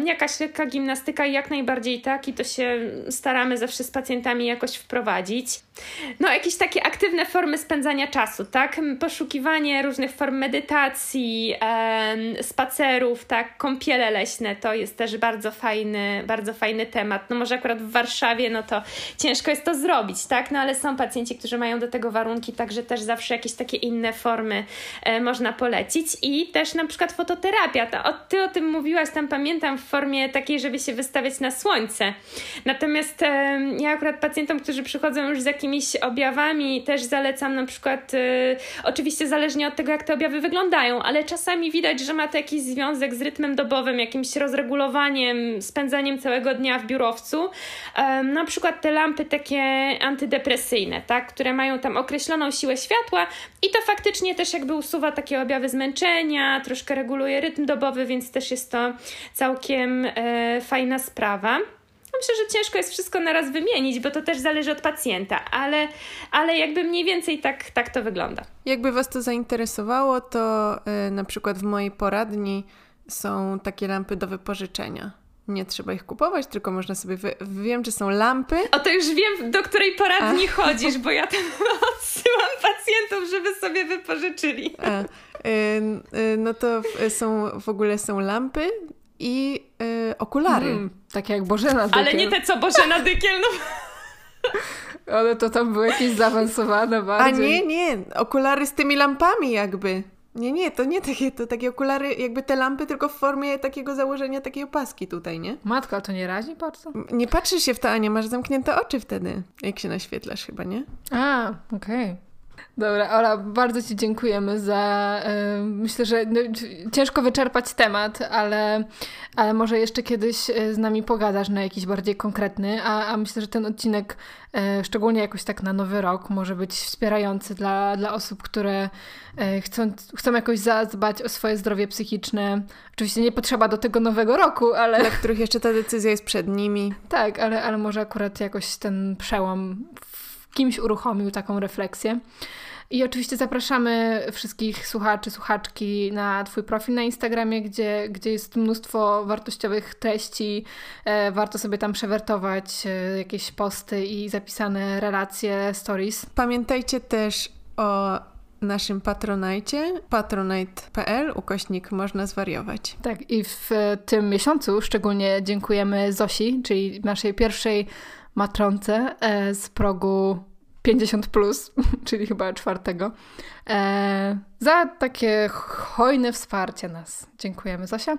jakaś lekka gimnastyka i jak najbardziej tak i to się staramy zawsze z pacjentami jakoś wprowadzić. No, jakieś takie aktywne formy spędzania czasu, tak? Poszukiwanie różnych form medytacji, spacerów, tak? Kąpiele leśne to jest też bardzo fajny, bardzo fajny temat. No może akurat w Warszawie, no to ciężko jest to zrobić, tak? No ale są pacjenci, którzy mają do tego warunki, tak także też zawsze jakieś takie inne formy e, można polecić i też na przykład fototerapia. To, ty o tym mówiłaś, tam pamiętam, w formie takiej, żeby się wystawiać na słońce. Natomiast e, ja akurat pacjentom, którzy przychodzą już z jakimiś objawami, też zalecam na przykład, e, oczywiście zależnie od tego, jak te objawy wyglądają, ale czasami widać, że ma to jakiś związek z rytmem dobowym, jakimś rozregulowaniem, spędzaniem całego dnia w biurowcu. Na przykład te lampy takie antydepresyjne, tak, które mają tam określoną siłę światła i to faktycznie też jakby usuwa takie objawy zmęczenia, troszkę reguluje rytm dobowy, więc też jest to całkiem e, fajna sprawa. Myślę, że ciężko jest wszystko naraz wymienić, bo to też zależy od pacjenta, ale, ale jakby mniej więcej tak, tak to wygląda. Jakby Was to zainteresowało, to y, na przykład w mojej poradni są takie lampy do wypożyczenia nie trzeba ich kupować, tylko można sobie. Wy... Wiem, że są lampy. O to już wiem, do której poradni A. [LAUGHS] chodzisz, bo ja tam [LAUGHS] odsyłam pacjentów, żeby sobie wypożyczyli. A, y, y, no to w, są w ogóle są lampy i y, okulary. Mm, takie jak Bożena Dykiel. Ale nie te co Bożena Dykiel, no. [LAUGHS] Ale to tam były jakieś zaawansowane bardziej. A nie, nie. Okulary z tymi lampami jakby. Nie, nie, to nie takie, to takie okulary, jakby te lampy, tylko w formie takiego założenia takiej opaski tutaj, nie? Matko, a to nie razi bardzo? Nie patrzysz się w to, Ania, masz zamknięte oczy wtedy, jak się naświetlasz chyba, nie? A, okej. Okay. Dobra, Ola, bardzo Ci dziękujemy za. Yy, myślę, że no, ciężko wyczerpać temat, ale, ale może jeszcze kiedyś e, z nami pogadasz na jakiś bardziej konkretny, a, a myślę, że ten odcinek, yy, szczególnie jakoś tak na nowy rok, może być wspierający dla, dla osób, które yy, chcą, chcą jakoś zadbać o swoje zdrowie psychiczne. Oczywiście nie potrzeba do tego nowego roku, ale. Dla których jeszcze ta decyzja jest przed nimi. [LAUGHS] Tak, ale, ale może akurat jakoś ten przełom w kimś uruchomił taką refleksję. I oczywiście zapraszamy wszystkich słuchaczy, słuchaczki na Twój profil na Instagramie, gdzie, gdzie jest mnóstwo wartościowych treści. E, warto sobie tam przewertować e, jakieś posty i zapisane relacje, stories. Pamiętajcie też o naszym patronajcie patronite.pl ukośnik można zwariować. Tak i w tym miesiącu szczególnie dziękujemy Zosi, czyli naszej pierwszej matronce e, z progu 50, plus, [LAUGHS] czyli chyba czwartego, e, za takie hojne wsparcie nas. Dziękujemy, Zosia.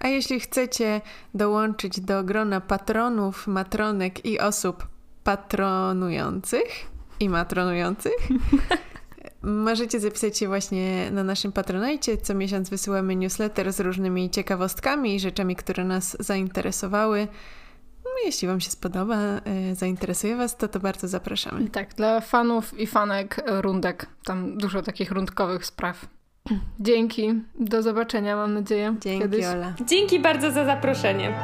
A jeśli chcecie dołączyć do grona patronów, matronek i osób patronujących i matronujących, [LAUGHS] możecie zapisać się właśnie na naszym patronajcie. Co miesiąc wysyłamy newsletter z różnymi ciekawostkami i rzeczami, które nas zainteresowały. Jeśli Wam się spodoba, e, zainteresuje Was, to to bardzo zapraszamy. Tak, dla fanów i fanek rundek. Tam dużo takich rundkowych spraw. Dzięki. Do zobaczenia, mam nadzieję. Dzięki, kiedyś. Ola. Dzięki bardzo za zaproszenie.